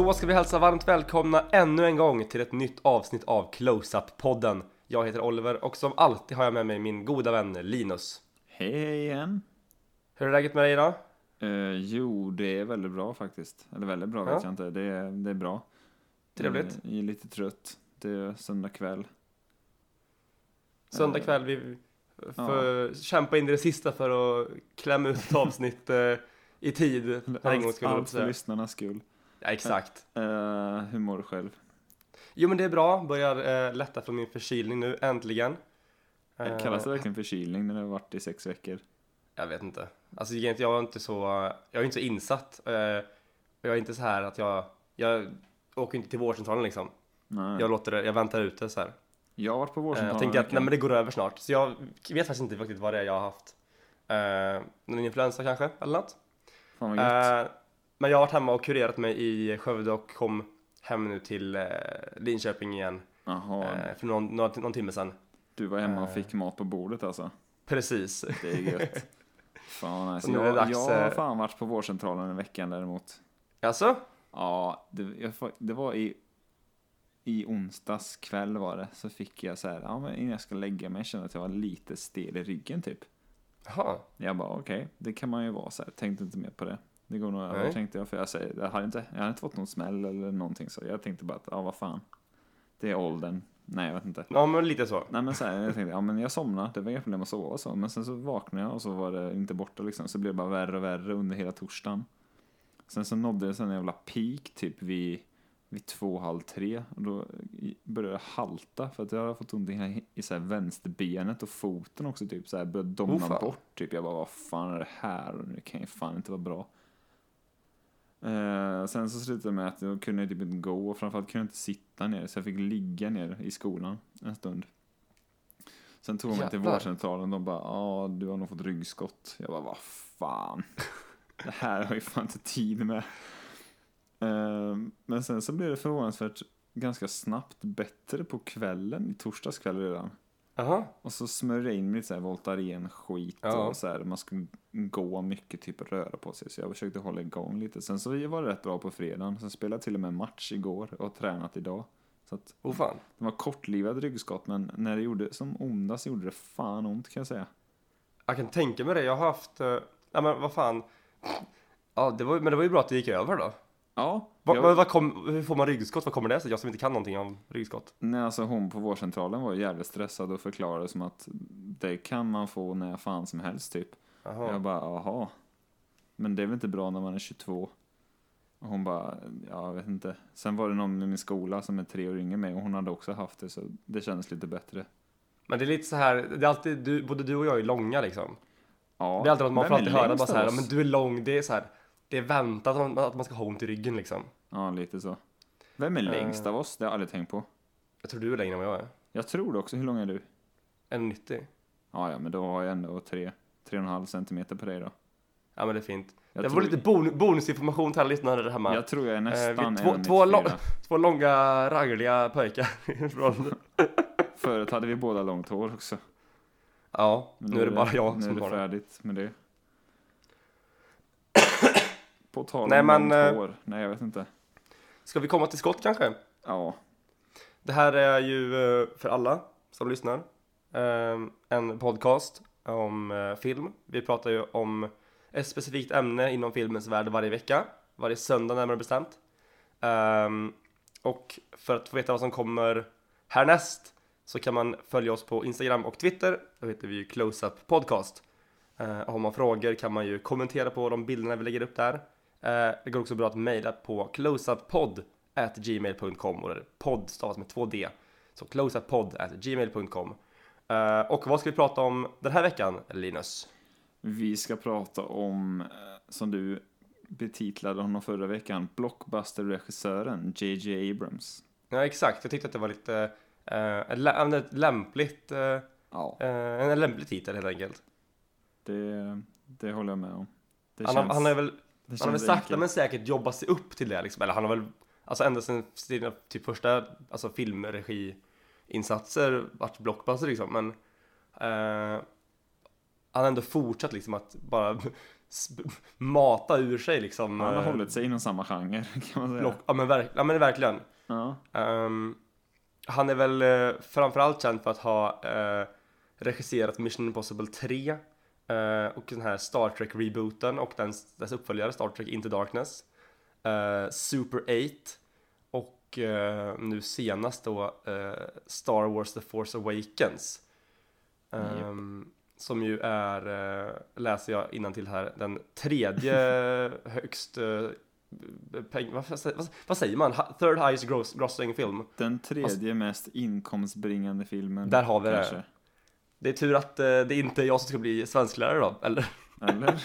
Då ska vi hälsa varmt välkomna ännu en gång till ett nytt avsnitt av Close-Up-podden. Jag heter Oliver och som alltid har jag med mig min goda vän Linus. Hej igen! Hur är läget med dig idag? Eh, jo, det är väldigt bra faktiskt. Eller väldigt bra Ja. vet jag inte. Det är, det är bra. Trevligt. Eh, jag är lite trött. Det är söndag kväll. Söndag Eh, kväll, vi får kämpa in det sista för att klämma ut avsnitt i tid. Allt, allt för lyssnarnas skull. Ja, exakt. Eh, hur mår du själv? Jo men det är bra, börjar eh, lätta från min förkylning nu, äntligen. Eh, Kallas det verkligen förkylning när det har varit i sex veckor? Jag vet inte. Alltså egentligen, jag är inte så, jag är inte så insatt. Eh, jag är inte så här att jag, jag åker inte till vårdcentralen liksom. Nej. Jag låter det, jag väntar ute så här. Jag har varit på vårdcentralen. jag tänker att nej, men det går över snart. Så jag vet faktiskt inte riktigt vad det är jag har haft. Någon influensa kanske, eller något. Fan vad gött. Men jag har varit hemma och kurerat mig i Skövde och kom hem nu till eh, Linköping igen Jaha, eh, för någon, någon, någon timme sedan. du var hemma och eh. fick mat på bordet alltså? Precis. Det är gött. Fan vad nice. Jag, dags, jag har eh, fan varit på vårdcentralen en veckan däremot. Alltså? Ja, det, jag, det var i, i onsdags kväll var det. Så fick jag så här, ja men innan jag ska lägga mig kände jag att jag var lite stel i ryggen typ. Jaha. Jag bara okej, det kan man ju vara så här. Tänkte inte mer på det. Det går nog över tänkte jag. För jag, säger, jag, hade inte, jag hade inte fått någon smäll eller någonting så. Jag tänkte bara att, ja vad fan. Det är åldern. Nej jag vet inte. Ja men lite så. Nej men så här, jag tänkte, ja men jag somnade, det var inga problem att sova och så. Men sen så vaknade jag och så var det inte borta liksom. Så blev det bara värre och värre under hela torsdagen. Sen så nådde det en jävla peak typ vid, vid två, halv tre. Och då i- började jag halta för att jag har fått ont i, i så här vänsterbenet och foten också typ så här började domna Oh, bort. Typ jag bara, vad fan är det här? Och det kan ju fan inte vara bra. Eh, sen så slutade det med att jag kunde typ inte gå och framförallt kunde jag inte sitta ner så jag fick ligga ner i skolan en stund. Sen tog de mig till vårdcentralen och de bara ja du har nog fått ryggskott. Jag bara vad fan. Det här har jag ju fan inte tid med. Eh, men sen så blev det förvånansvärt ganska snabbt bättre på kvällen, i torsdags kväll redan. Jaha. Och så smörjde jag in mig lite så här Voltaren skit Ja. och så här, man skulle gå mycket, typ röra på sig. Så jag försökte hålla igång lite. Sen så var det rätt bra på fredagen. Sen spelade jag till och med match igår och tränat idag. Så att Oh fan. det var kortlivad ryggskott men när det gjorde som ondast gjorde det fan ont kan jag säga. Jag kan tänka mig det. Jag har haft, eh, ja men vad fan. Ja, det var, men det var ju bra att det gick över då. Ja, Vad, jag, vad, vad kom, hur får man ryggskott? Vad kommer det sig? Jag som inte kan någonting om ryggskott. nej, alltså hon på vårdcentralen var jävligt stressad och förklarade som att det kan man få när fan som helst typ. Jaha. Jag bara, jaha. Men det är väl inte bra när man är 22? Och hon bara, ja, jag vet inte. Sen var det någon i min skola som är tre år yngre mig och hon hade också haft det så det kändes lite bättre. Men det är lite så här, det är alltid, du, både du och jag är långa liksom. Ja, Det är alltid att man får alltid höra bara så här, men du är lång, det är så här, det är väntat att man, att man ska ha ont i ryggen liksom. Ja, lite så. Vem är längst Eh. av oss? Det har jag aldrig tänkt på. Jag tror du är längre än vad jag är. Jag tror det också. Hur lång är du? 1,90. Ja, ja, men då har jag ändå tre, tre och en halv centimeter på dig då. Ja men det är fint. Jag det tror, var lite bon bonusinformation till alla lyssnare där hemma. Jag tror jag är Eh, nästan två, en två, lång, 94. två långa raggliga pojkar från, Förut hade vi båda långt hår också. Ja, nu är det bara jag nu är som det har det. färdigt med det. På tal om Nej, men, eh, hår. Nej, jag vet inte. Ska vi komma till skott kanske? Ja, Det här är ju eh, för alla som lyssnar eh, en podcast om eh, film. Vi pratar ju om ett specifikt ämne inom filmens värld varje vecka, varje söndag närmare bestämt. Och för att få veta vad som kommer härnäst så kan man följa oss på Instagram och Twitter. Då heter vi ju Close-Up Podcast. Eh, och har man frågor kan man ju kommentera på de bilderna vi lägger upp där. Eh, det går också bra att mejla på closeupppodd at gmail.com och är podd stavas med två D. Så closeupppodd at gmail.com. Eh, och vad ska vi prata om den här veckan, Linus? vi ska prata om, eh, som du betitlade honom förra veckan, blockbuster-regissören J.J. Abrams. Ja, exakt. Jag tyckte att det var lite eh, ett lä- ett lämpligt, eh, Ja, en lämplig titel helt enkelt. det, det håller jag med om. Han känns- han har väl, han har väl sakta men säkert jobbat sig upp till det liksom. Eller han har väl, alltså ända sedan sina typ första alltså filmregiinsatser vart blockbuster liksom. Men eh, han har ändå fortsatt liksom att bara mata ur sig liksom. Han har eh, hållit sig inom samma genre kan man säga. block- Ja men, verk, ja, men verkligen. Ja. Ehm, han är väl uh, framförallt känd för att ha eh, regisserat Mission Impossible 3 eh, och den här Star Trek-rebooten och dens, dess uppföljare Star Trek Into Darkness. eh, Super 8 och eh, nu senast då Star Wars The Force Awakens. Ehm, Som ju är, uh, läser jag till här, den tredje högst uh, peng, vad, vad, vad säger man? Third highest gross, grossing film. Den tredje mest inkomstbringande filmen. Där har vi kanske. Det är tur att eh, det inte är jag som ska bli svensklärare då, eller? Eller?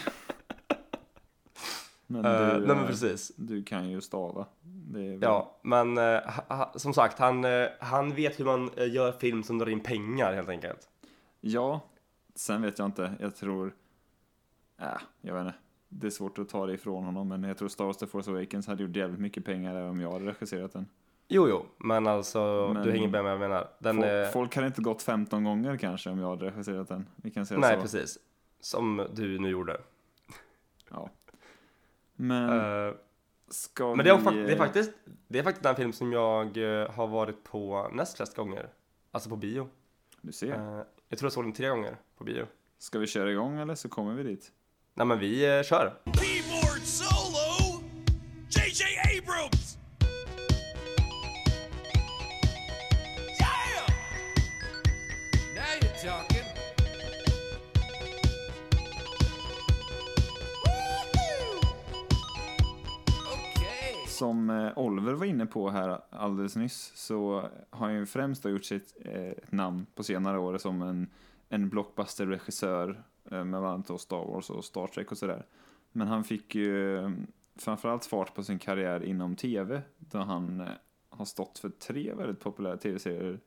men Eh, du, nej men eh, precis. du kan ju stava. Det väl- Ja, men eh, ha, som sagt, han, eh, han vet hur man gör film som drar in pengar helt enkelt. ja, sen vet jag inte. Jag tror... Äh, jag vet inte. Det är svårt att ta det ifrån honom, men jag tror Star Wars The Force Awakens hade gjort jävligt mycket pengar även om jag hade regisserat den. Jo, jo, men alltså, Men- du hänger med vad jag menar. Den, folk, eh, folk hade inte gått 15 gånger kanske om jag hade regisserat den. Vi kan säga nej, så. precis. Som du nu gjorde. Ja. Men Eh, ska men det är, vi... det, är faktiskt, det är faktiskt den film som jag eh, har varit på näst flest gånger. Alltså på bio. Du ser. Eh, jag tror jag såg den tre gånger på bio. Ska vi köra igång eller så kommer vi dit? Nej men vi eh, kör. Som eh, Oliver var inne på här alldeles nyss så har han ju främst då gjort sitt eh, ett namn på senare år som en, en blockbuster-regissör eh, med bland annat då Star Wars och Star Trek och sådär. Men han fick ju eh, framförallt fart på sin karriär inom tv då han eh, har stått för tre väldigt populära tv-serier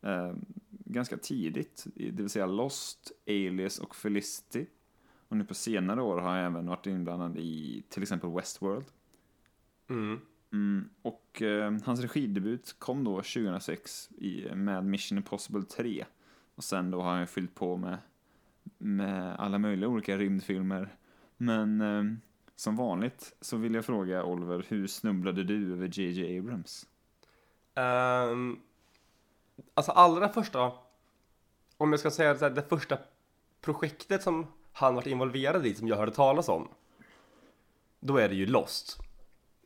eh, ganska tidigt, det vill säga Lost, Alias och Felicity. Och nu på senare år har han även varit inblandad i till exempel Westworld. Mm. Mm, och eh, hans regidebut kom då 2006 i, med Mission Impossible 3. Och sen då har han ju fyllt på med, med alla möjliga olika rymdfilmer. Men eh, som vanligt så vill jag fråga Oliver, hur snubblade du över JJ Abrams? Um, alltså allra första, om jag ska säga här, det första projektet som han varit involverad i som jag hörde talas om. Då är det ju Lost.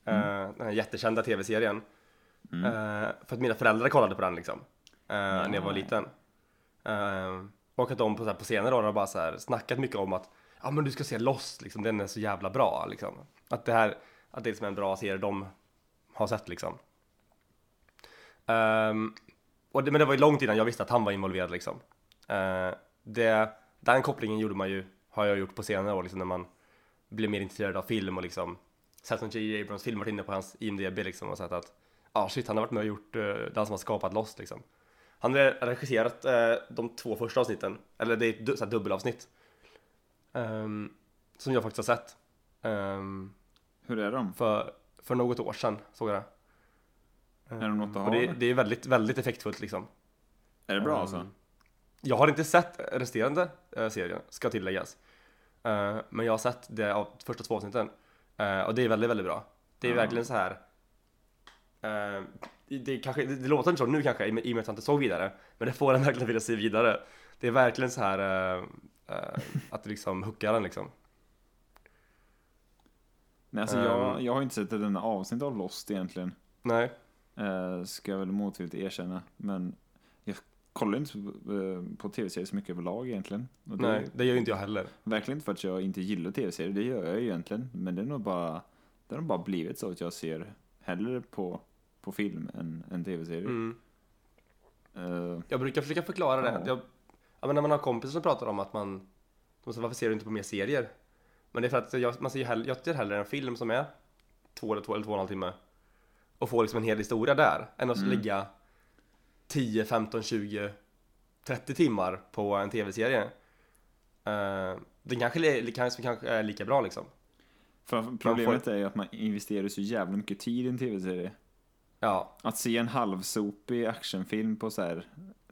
Eh, den här jättekända tv-serien. Eh, för att mina föräldrar kollade på den liksom. eh, När jag var liten. Och att de på, på senare år har bara så här, snackat mycket om att ja men du ska se Lost liksom, den är så jävla bra liksom. Att det här, att det är liksom en bra serie de har sett liksom. Ehm, och det, men det var ju långt innan jag visste att han var involverad liksom. Eh, det, den kopplingen gjorde man ju, har jag gjort på senare år liksom när man blev mer intresserad av film och liksom sett som J.J. Abrams film varit inne på hans IMDB liksom och sett att ah, shit han har varit med och gjort uh, den som har skapat Lost liksom. Han har regisserat eh, de två första avsnitten, eller det är ett du, så här dubbelavsnitt. Ehm, som jag faktiskt har sett. Ehm, Hur är de? för, för något år sedan såg jag det. Är de något att Och ha? det, det är väldigt, väldigt effektfullt liksom. Är det bra Ehm, alltså? Jag har inte sett resterande eh, serien, ska tilläggas. Eh, men jag har sett det av första två avsnitten. Eh, och det är väldigt, väldigt bra. Det är Ja. verkligen så här. eh, det, kanske, det, det låter inte så nu kanske, i i och med att jag inte såg vidare. Men det får en verkligen vilja se vidare. Det är verkligen så här eh, att det liksom hookar en liksom. Nej, alltså ehm. jag, jag har inte sett ett enda avsnitt av Lost egentligen. Nej, ska jag väl motvilligt erkänna. Men jag kollar inte på, eh, på tv-serier så mycket överlag egentligen. Det, nej, det gör ju inte jag heller. Verkligen inte för att jag inte gillar tv-serier, det gör jag ju egentligen. Men det är nog bara, det har nog bara blivit så att jag ser hellre på, på film än, än tv-serier. Mm. Eh, Jag brukar försöka förklara det. Ja. Jag, ja, men när man har kompisar som pratar om att man, de säger varför ser du inte på mer serier? Men det är för att jag, man ser ju hellre, jag ser hellre en film som är två eller två eller två och en halv timme och få liksom en hel historia där än att Mm. ligga 10, 15, 20, 30 timmar på en tv-serie. Uh, den kanske, kanske, kanske är lika bra liksom. för problemet är ju att man investerar så jävla mycket tid i en tv-serie. Ja, Att se en halvsopig actionfilm på så här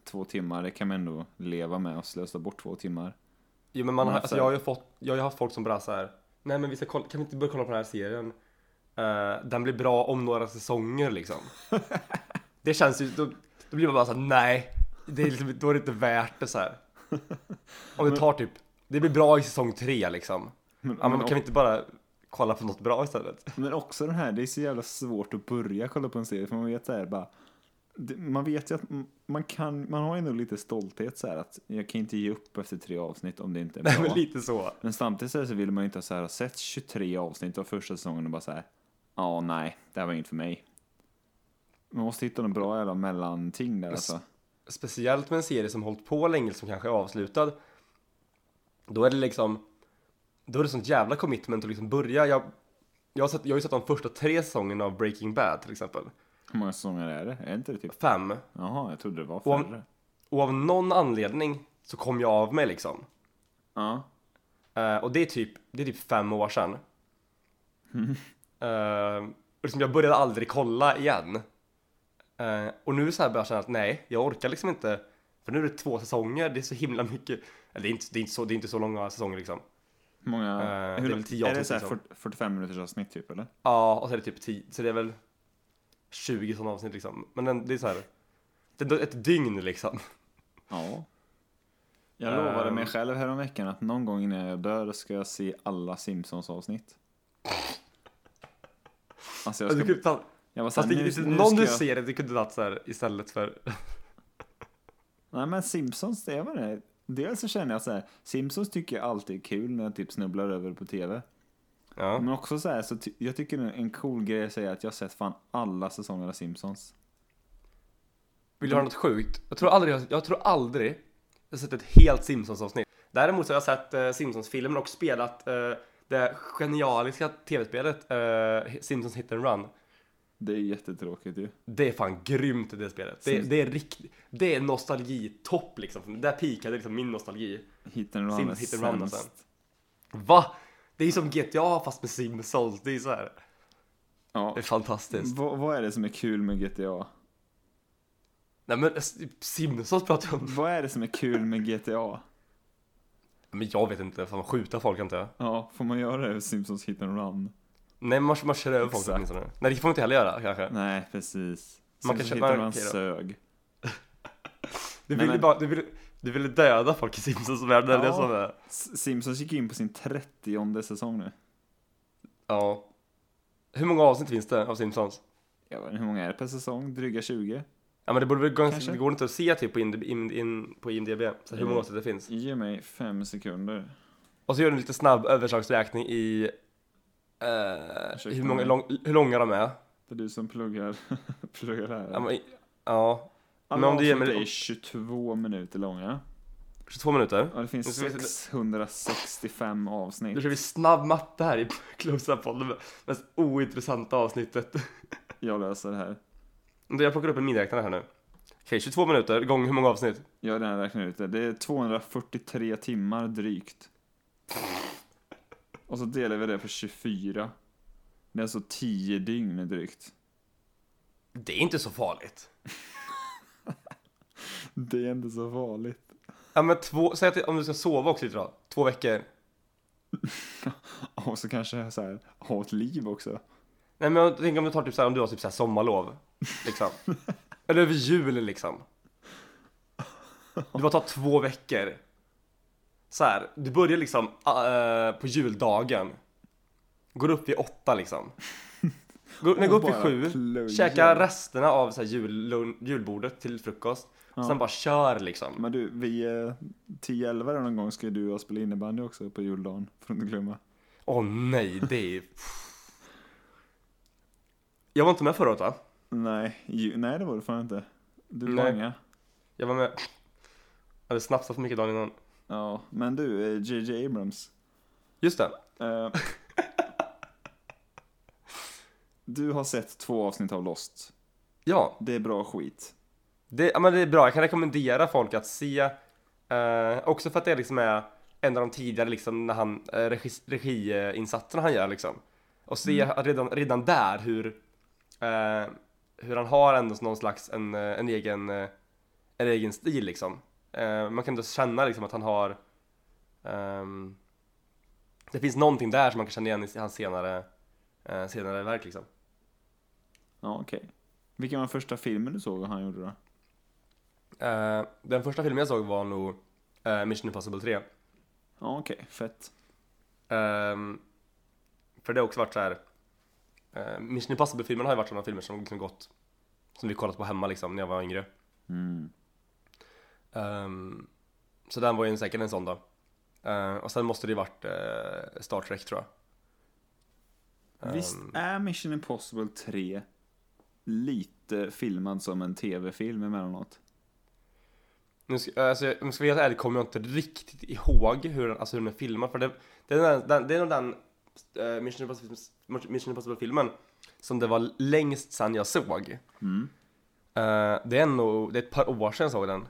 två timmar, det kan man ändå leva med och slösa bort två timmar. Jo men man, har- Men alltså, så- jag har ju fått, jag har ju haft folk som bara så här. Nej men vi ska kolla, kan vi inte börja kolla på den här serien? Eh, den blir bra om några säsonger liksom. det känns ju, då, då blir man bara såhär, nej. Det är liksom, då är det inte värt det så här. Om det tar typ, det blir bra i säsong tre liksom. Men, Ja men men, kan vi inte bara kolla på något bra istället? men också den här, det är så jävla svårt att börja kolla på en serie för man vet så här bara man vet ju att man kan, man har ändå lite stolthet så här att jag kan inte ge upp efter tre avsnitt om det inte är bra. Nej men lite så. Men samtidigt så, vill man ju inte så här, ha sett 23 avsnitt av första säsongen och bara så här. Ja, nej, det här var inget för mig. Man måste hitta något bra jävla mellanting där alltså. Speciellt med en serie som hållit på länge, som kanske är avslutad. Då är det liksom, då är det sånt jävla commitment att liksom börja. Jag, jag, har, sett, jag har ju sett de första tre säsongerna av Breaking Bad till exempel. Hur många säsonger är det? Är inte det typ? Fem. Jaha, jag trodde det var Och om- färre. Och av någon anledning så kom jag av mig liksom. Ja. Eh, och det är typ, det är typ fem år sedan. Eh, och liksom jag började aldrig kolla igen. Eh, och nu så här börjar jag känna att nej, jag orkar liksom inte. För nu är det två säsonger, det är så himla mycket. Eller det är inte, det är inte, så, det är inte så långa säsonger liksom. Många? Eh, det är hur, väl tio är det så här liksom. 40, 45 minuters avsnitt typ eller? Ja, och så är det typ 10, så det är väl 20 sådana avsnitt liksom. Men den, det är så här. Det är ett dygn liksom. Ja. Jag lovade mig själv häromveckan att någon gång innan jag dör ska jag se alla Simpsons avsnitt. Alltså jag Du ska... Jag var fast det, såhär, det, nu, nu någon du jag... ser det, du kunde tagit så här istället för Nej men Simpsons, det vad det. Dels så känner jag så här, Simpsons tycker jag alltid är kul när jag typ snubblar över på TV. Ja. Men också så här, så ty- jag tycker det en cool grej att säga att jag har sett fan alla säsonger av Simpsons. Vill du höra något sjukt? Jag tror aldrig, jag, jag tror aldrig jag har sett ett helt Simpsons-avsnitt. Däremot så har jag sett eh, Simpsons-filmen och spelat eh, det genialiska tv-spelet eh, Simpsons Hit and Run. Det är jättetråkigt ju. Det är fan grymt det spelet. Det, det är riktigt, det är nostalgi-topp liksom. Där pikade liksom min nostalgi. Hit and run Sims är Hit sämst. Va? Det är som GTA fast med Simpsons. Det är så här. Ja. Det är fantastiskt. Vad, vad är det som är kul med GTA? Nej men s- Simpsons pratar jag om. Vad är det som är kul med GTA? Men jag vet inte, får man skjuta folk inte? Ja, får man göra det i Simpsons Hit and Run? Nej man, man kör över folk åtminstone. Nej det får man inte heller göra kanske. Nej, precis. Man kan Simpsons köpa- okej då. sög. Du ville bara, du ville, du ville döda folk i Simpsons-världen, det är det Ja. som är... Simpsons gick in på sin 30 säsong nu. Ja. Hur många avsnitt finns det av Simpsons? Inte, hur många är det per säsong? Dryga 20? Ja men det borde väl gå, det går inte att se typ på, in, in, in, på IMDB, så hur många Mm. avsnitt det finns. Ge mig fem sekunder. Och så gör du en lite snabb överslagsräkning i eh, hur, många, lång, hur långa de är. Det är du som pluggar, pluggar här. Ja, men, ja, Alla men om du ger mig- är 22 minuter långa. 22 minuter. Ja, det finns Nu ska vi se- 665 avsnitt. Nu kör vi snabb matte här i Close-Up-podden, det mest ointressanta avsnittet. Jag löser det här. Jag plockar upp en miniräknare här nu. Okej, 22 minuter, gånger hur många avsnitt? Jag har redan räknat ut det. Det är 243 timmar drygt. Och så delar vi det på 24. Det är alltså 10 dygn drygt. Det är inte så farligt. Det är inte så farligt. Ja men två, säg att om du ska sova också lite då, två veckor. Och så kanske så här, ha ett liv också. Nej men jag tänker om du tar typ såhär, om du har typ såhär sommarlov, liksom. Eller över jul liksom. Du bara tar två veckor. Så här, du börjar liksom äh, på juldagen. Går upp vid åtta liksom. Går, nej, går upp vid sju, plöjer. käkar resterna av så här jul, julbordet till frukost. Ja. Sen bara kör liksom. Men du, vi eh, 10-11 där någon gång ska du och jag spela innebandy också på juldagen. Får du inte glömma. Åh nej, det är... Jag var inte med förra året va? Nej, ju, nej det var det fan inte. Du Nej. banga. Jag var med... Jag hade snapsat för mycket dagen innan. Ja, men du, JJ Abrams. Just det. Eh, du har sett två avsnitt av Lost. Ja, Det är bra skit. det, ja, men det är bra. Jag kan rekommendera folk att se. Eh, också för att det liksom är en av de tidigare liksom, när han, eh, regi, regiinsatserna han gör liksom. Och se att redan, redan där hur, eh, hur han har ändå någon slags en, eh, en, egen, eh, en egen stil liksom. Eh, man kan ändå känna liksom att han har Ehm, det finns någonting där som man kan känna igen i hans senare, eh, senare verk liksom. Ja, okej. Vilken var första filmen du såg han gjorde då? Eh, den första filmen jag såg var nog eh, Mission Impossible 3. Ja, okej. Fett. Ehm, för det har också varit så här. Uh, Mission Impossible-filmerna har ju varit sådana filmer som liksom gått Som vi kollat på hemma liksom när jag var yngre Mm. Ehm, Så den var ju säkert en sån då Eh, Och sen måste det ju varit eh, Star Trek tror jag Visst Ehm, är Mission Impossible 3 lite filmad som en tv-film emellanåt? Nu ska, alltså, om jag ska vara helt ärlig kommer jag inte riktigt ihåg hur den, alltså hur den är filmad för det, det, är, den, det är nog den eh, Mission Impossible- Mission Impossible-filmen som det var längst sedan jag såg. Mm. Eh, det är nog, det är ett par år sedan jag såg den.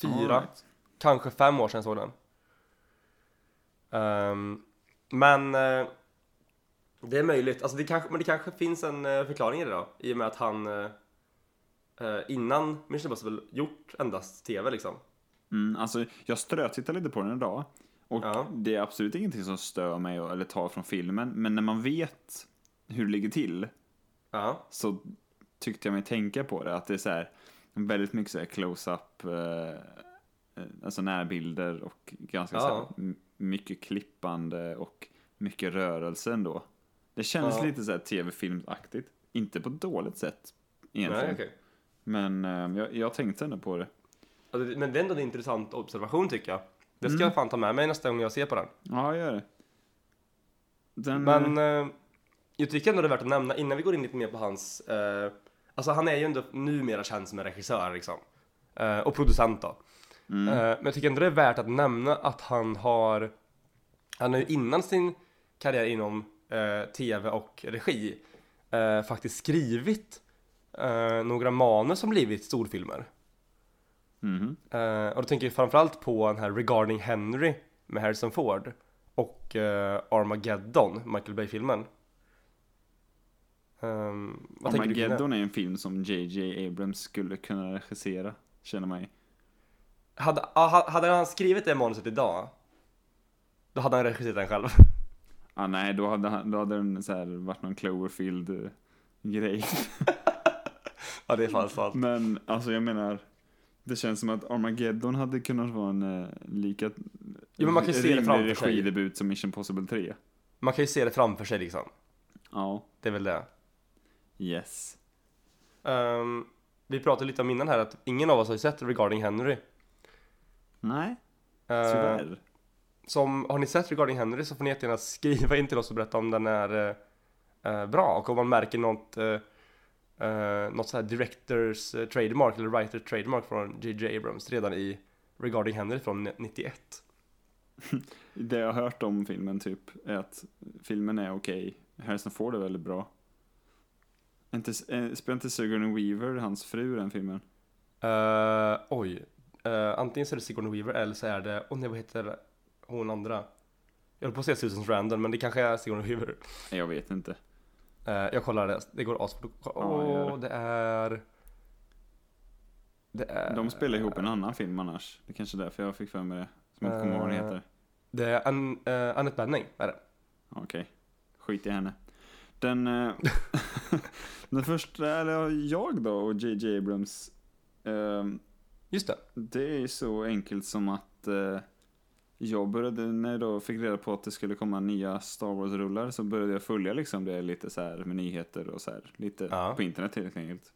Fyra, right. kanske fem år sedan jag såg den. Ehm, men eh, det är möjligt, alltså det kanske, men det kanske finns en eh, förklaring i det då. I och med att han eh, innan Mission Impossible gjort endast TV liksom. Mm, alltså, jag strötittade lite på den idag. Och Ja. det är absolut ingenting som stör mig eller tar från filmen. Men när man vet hur det ligger till Ja, så tyckte jag mig tänka på det. Att det är så här, väldigt mycket så här close-up, eh, eh, alltså närbilder och ganska så här, Ja. m- mycket klippande och mycket rörelse ändå. Det kändes Ja. lite så här tv-filmaktigt. Inte på ett dåligt sätt egentligen. nej okej. Men eh, jag, jag tänkte ändå på det. Alltså, men det är ändå en intressant observation tycker jag. Det ska Mm. jag fan ta med mig nästa gång jag ser på den. Ja, gör det. Den, Men eh, eh, jag tycker ändå det är värt att nämna innan vi går in lite mer på hans, eh, alltså han är ju ändå numera känd som en regissör liksom. Eh, och producent då. mm, Eh, men jag tycker ändå det är värt att nämna att han har, han har ju innan sin karriär inom eh, tv och regi eh, faktiskt skrivit eh, några manus som blivit storfilmer. Eh, och då tänker jag framförallt på den här Regarding Henry med Harrison Ford och Armageddon, Michael Bay-filmen. Um, vad? Armageddon är en film som JJ Abrams skulle kunna regissera, känner mig. Hade, ha- hade han skrivit det manuset idag, då hade han regisserat den själv. Ah, nej, då hade, han- då hade den så här varit någon Cloverfield-grej. ja, det är fan sant. Men alltså jag menar, det känns som att Armageddon hade kunnat vara en eh, lika Jo, men man kan ju se det framför sig. regidebut som Mission Possible 3. Man kan ju se det framför sig liksom. Ja, Det är väl det. Yes. Ehm, vi pratade lite om innan här att ingen av oss har ju sett Regarding Henry. Nej, Uh, tyvärr. som, har ni sett Regarding Henry så får ni jättegärna skriva in till oss och berätta om den är eh, bra och om man märker något, uh, något så här directors trademark eller writer trademark från J.J. Abrams redan i Regarding Henry från 91. Det jag har hört om filmen typ är att filmen är okej. Harrison Ford är väldigt bra. Inte, eh, spelar inte Sigourney Weaver, hans fru, i den filmen? Eh, oj, Eh, antingen så är det Sigourney Weaver eller så är det, åh nej vad heter hon andra? Jag höll på att säga Susan Sarandon men det kanske är Sigourney Weaver. Jag vet inte. Eh, jag kollar det, det går asfort. Åh, Ja, gör det. är... Det är... De spelar ihop en annan film annars. Det är kanske är därför jag fick för mig det. Som jag inte kommer ihåg vad den heter. Det är An, uh, Annette Bening, är det. Okej, skit i henne. Den, eh, den första, eller jag då och JJ Abrams. ehm, Just det. det är så enkelt som att eh, jag började, när jag då fick reda på att det skulle komma nya Star Wars-rullar så började jag följa liksom det lite så här med nyheter och så här lite Ja. på internet helt enkelt.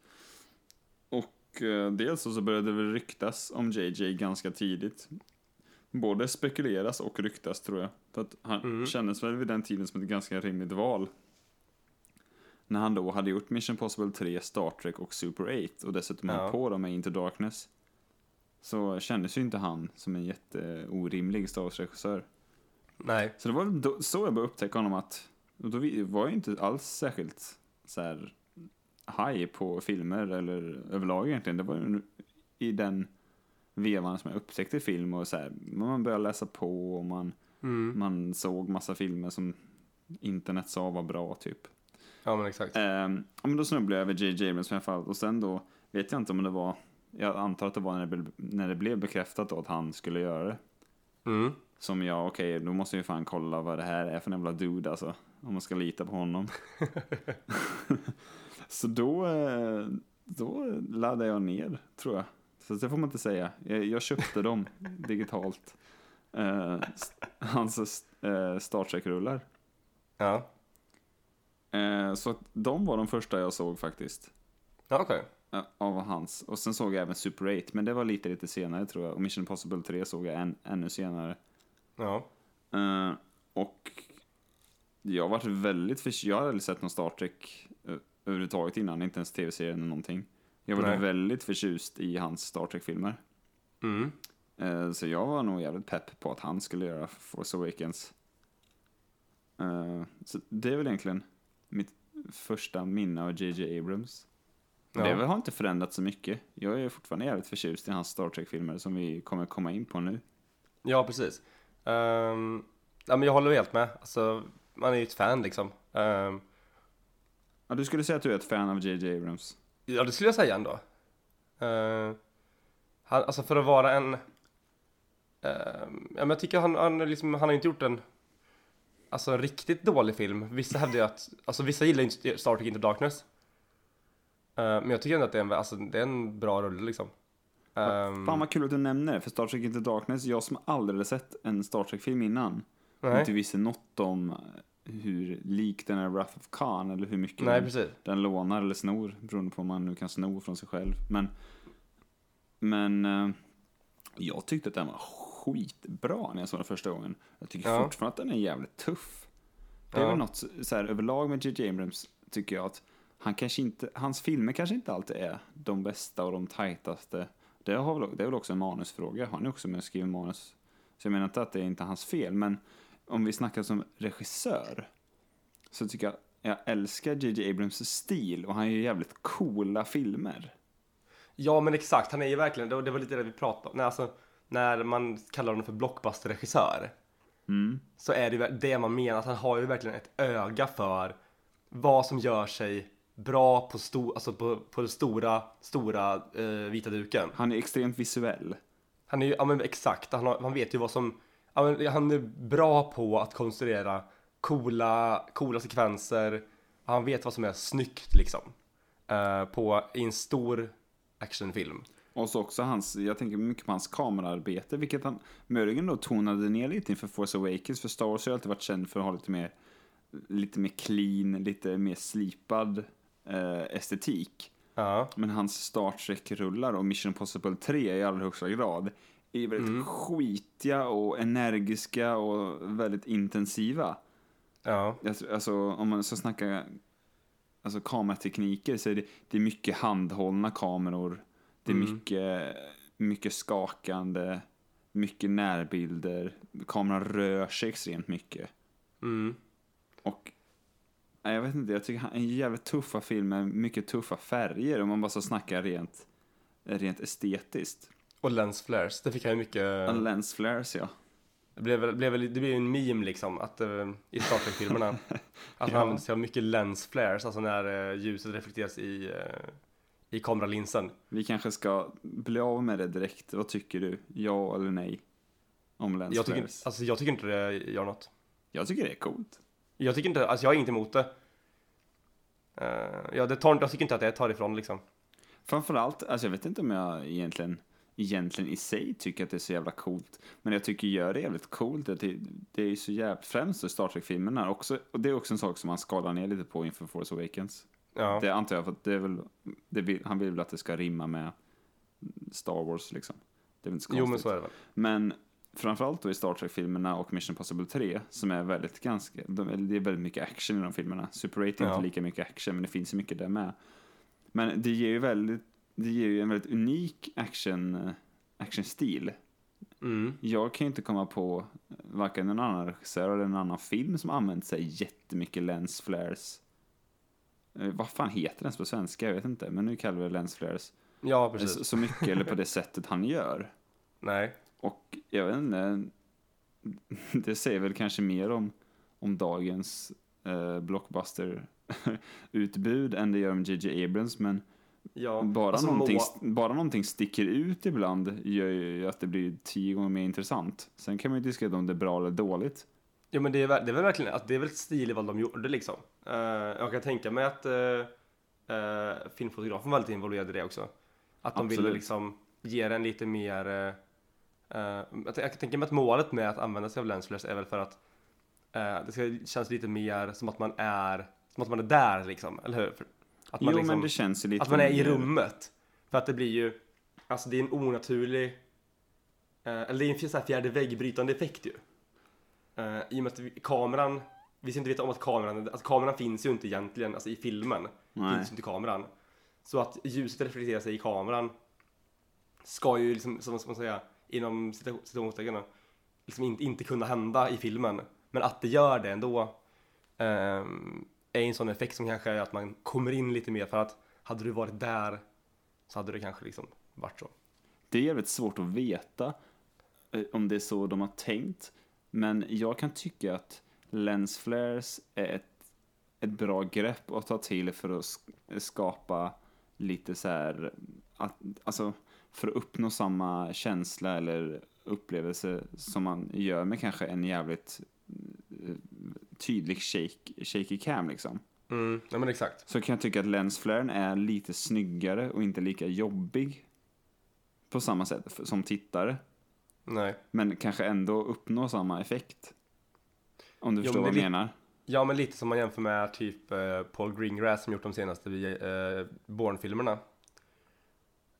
Och eh, dels så så började det väl ryktas om JJ ganska tidigt. Både spekuleras och ryktas tror jag. För att han Mm. kändes väl vid den tiden som ett ganska rimligt val. När han då hade gjort Mission Possible 3, Star Trek och Super 8 och dessutom ja. på dem med Into Darkness. Så kändes ju inte han som en jätteorimlig Star Wars-regissör. Nej. Så det var då, så jag började upptäcka honom att, och då var jag inte alls särskilt så här high på filmer eller överlag egentligen. Det var ju i den vevan som jag upptäckte film och så här, man började läsa på och man, Mm. man såg massa filmer som internet sa var bra typ. Ja men exakt. Ja, men då snubblade jag över J.J. Abrams fall och sen då vet jag inte om det var, jag antar att det var när det när det blev bekräftat då att han skulle göra det. Mm. Som jag, okej, då måste jag ju fan kolla vad det här är för en jävla dude alltså. Om man ska lita på honom. så då, eh, då laddade jag ner, tror jag. Så det får man inte säga. Jag, jag köpte dem digitalt. Eh, hans eh, Star Trek-rullar. Ja. Eh, så att de var de första jag såg faktiskt. Okej. eh, Av hans. Och sen såg jag även Super 8, men det var lite, lite senare tror jag. Och Mission Impossible 3 såg jag än, ännu senare. Ja. Eh, och jag varit väldigt förtjust. Jag hade aldrig sett någon Star Trek eh, överhuvudtaget innan, inte ens tv-serien eller någonting. Jag var väldigt förtjust i hans Star Trek-filmer. Mm. Eh, så jag var nog jävligt pepp på att han skulle göra Force Awakens. Eh, så det är väl egentligen mitt första minne av JJ Abrams. Ja. Det har inte förändrats så mycket. Jag är fortfarande jävligt förtjust i hans Star Trek-filmer som vi kommer komma in på nu. Ja, precis. Ehm, ja, men jag håller helt med. Alltså, man är ju ett fan liksom. Ehm, Ja, du skulle säga att du är ett fan av JJ Abrams. ja, det skulle jag säga ändå. Han, alltså för att vara en... ehm, ja, men jag tycker han, han, liksom, han har inte gjort en... Alltså en riktigt dålig film. Vissa hävdar ju att... Alltså vissa gillar inte Star Trek Into Darkness. Ehm, men jag tycker ändå att det är en, alltså, det är en bra rulle liksom. Ehm, Fan vad kul att du nämner det, för Star Trek Into Darkness, jag som aldrig sett en Star Trek-film innan, nej, inte visste något om hur lik den är Wrath of Khan, eller hur mycket nej, den, den lånar eller snor, beroende på om man nu kan sno från sig själv. Men, men eh, jag tyckte att den var skitbra när jag såg den första gången. Jag tycker Ja. fortfarande att den är jävligt tuff. Det är Ja. väl något så här, överlag med J.J. Abrams, tycker jag att han kanske inte, hans filmer kanske inte alltid är de bästa och de tajtaste. Det, har väl, det är väl också en manusfråga. Han är också med och skriver manus. Så jag menar inte att det är inte hans fel, men om vi snackar som regissör så tycker jag jag älskar J.J. Abrams stil och han gör jävligt coola filmer. Ja men exakt, han är ju verkligen, det var, det var lite det vi pratade om, när, alltså, när man kallar honom för blockbuster-regissör Mm. så är det det man menar, att han har ju verkligen ett öga för vad som gör sig bra på, sto, alltså på, på den stora, stora eh, vita duken. Han är extremt visuell. Han är ju, ja men exakt, han, har, han vet ju vad som, ja, men han är bra på att konstruera coola, coola sekvenser, han vet vad som är snyggt liksom. Eh, på, i en stor actionfilm. Och så också hans, jag tänker mycket på hans kamerarbete, vilket han möjligen då tonade ner lite inför Force Awakens, för Star Wars har ju alltid varit känd för att ha lite mer, lite mer clean, lite mer slipad eh, estetik. Ja. Men hans Star Trek-rullar och Mission Impossible 3 i allra högsta grad är väldigt skitiga och energiska och väldigt intensiva. Ja. Tror- Alltså, om man så snackar alltså, kameratekniker så är det, det är mycket handhållna kameror. Det är mycket, mycket skakande, mycket närbilder. Kameran rör sig extremt mycket. Mm. Och jag vet inte, jag tycker han är en jävligt tuffa film med mycket tuffa färger om man bara så snackar rent, rent estetiskt. Och lens flares, det fick han ju mycket... En lens flares ja. Det blev, blev, det blev en meme liksom, att, eh, i Star Trek-filmerna. Att han använder sig av mycket lens flares, alltså när eh, ljuset reflekteras i, eh, i kameralinsen. Vi kanske ska bli av med det direkt. Vad tycker du? Ja eller nej? Om lens Jag tycker, alltså, jag tycker inte det gör något. Jag tycker det är coolt. Jag tycker inte, alltså jag har inget emot det. Eh, ja, det tar, jag tycker inte att det tar ifrån liksom. Framförallt, alltså jag vet inte om jag egentligen, egentligen i sig tycker att det är så jävla coolt. Men jag tycker gör det jävligt coolt. Det, det är ju så jävla, främst i Star Trek-filmerna också. Och det är också en sak som han skalar ner lite på inför Force Awakens. Ja, Det antar jag för det är väl, det vill, han vill väl att det ska rimma med Star Wars liksom. Det är väl inte så jo men konstigt. så är det väl. Men framförallt då i Star Trek-filmerna och Mission Impossible 3 som är väldigt ganska, de, det är väldigt mycket action i de filmerna. Super 8 är Ja. inte lika mycket action men det finns ju mycket där med. Men det ger ju väldigt, det ger ju en väldigt unik action, actionstil. Mm. Jag kan ju inte komma på varken en annan regissör eller en annan film som använt sig jättemycket lens flares. Eh, vad fan heter den på svenska? Jag vet inte, men nu kallar vi det lens flares. Ja, Så, precis. så mycket eller på det sättet han gör. Nej. Och jag vet inte, det säger väl kanske mer om, om dagens eh, blockbuster-utbud än det gör om JJ Abrams, men Ja, Bara, alltså, någonting, må- bara någonting sticker ut ibland gör ju att det blir tio gånger mer intressant. Sen kan man ju diskutera om det är bra eller dåligt. Ja men det är, det är väl verkligen, alltså, det är väl ett stil i vad de gjorde liksom. Eh, jag kan tänka mig att uh, filmfotografen var lite involverad i det också. Att de ville Absolut. liksom ge den lite mer, eh, jag kan tänka mig att målet med att använda sig av lensflares är väl för att det ska kännas lite mer som att man är, som att man är där liksom, eller hur? Att man jo, liksom, men det känns ju lite... att man är i rummet. För att det blir ju, alltså det är en onaturlig, eller det är en fjärde väggbrytande effekt ju. Eh, I och med att vi, kameran, vi ska inte veta om att kameran, alltså kameran finns ju inte egentligen, alltså i filmen, Nej. finns ju inte kameran. Så att ljuset reflekterar sig i kameran ska ju liksom, som ska man säga, inom cita- citationstecken liksom inte, inte kunna hända i filmen. Men att det gör det ändå ehm, är en sån effekt som kanske är att man kommer in lite mer för att hade du varit där så hade det kanske liksom varit så. Det är jävligt svårt att veta eh, om det är så de har tänkt. Men jag kan tycka att lens flares är ett, ett bra grepp att ta till för att sk- skapa lite så här, att, alltså för att uppnå samma känsla eller upplevelse som man gör med kanske en jävligt eh, tydlig shake, shaky cam liksom. Mm, ja men exakt. Så kan jag tycka att lensflaren är lite snyggare och inte lika jobbig på samma sätt som tittare. Nej. Men kanske ändå uppnå samma effekt. Om du Jo, förstår vad jag menar. Ja men lite som man jämför med typ eh, Paul Greengrass som gjort de senaste uh, Bourne-filmerna.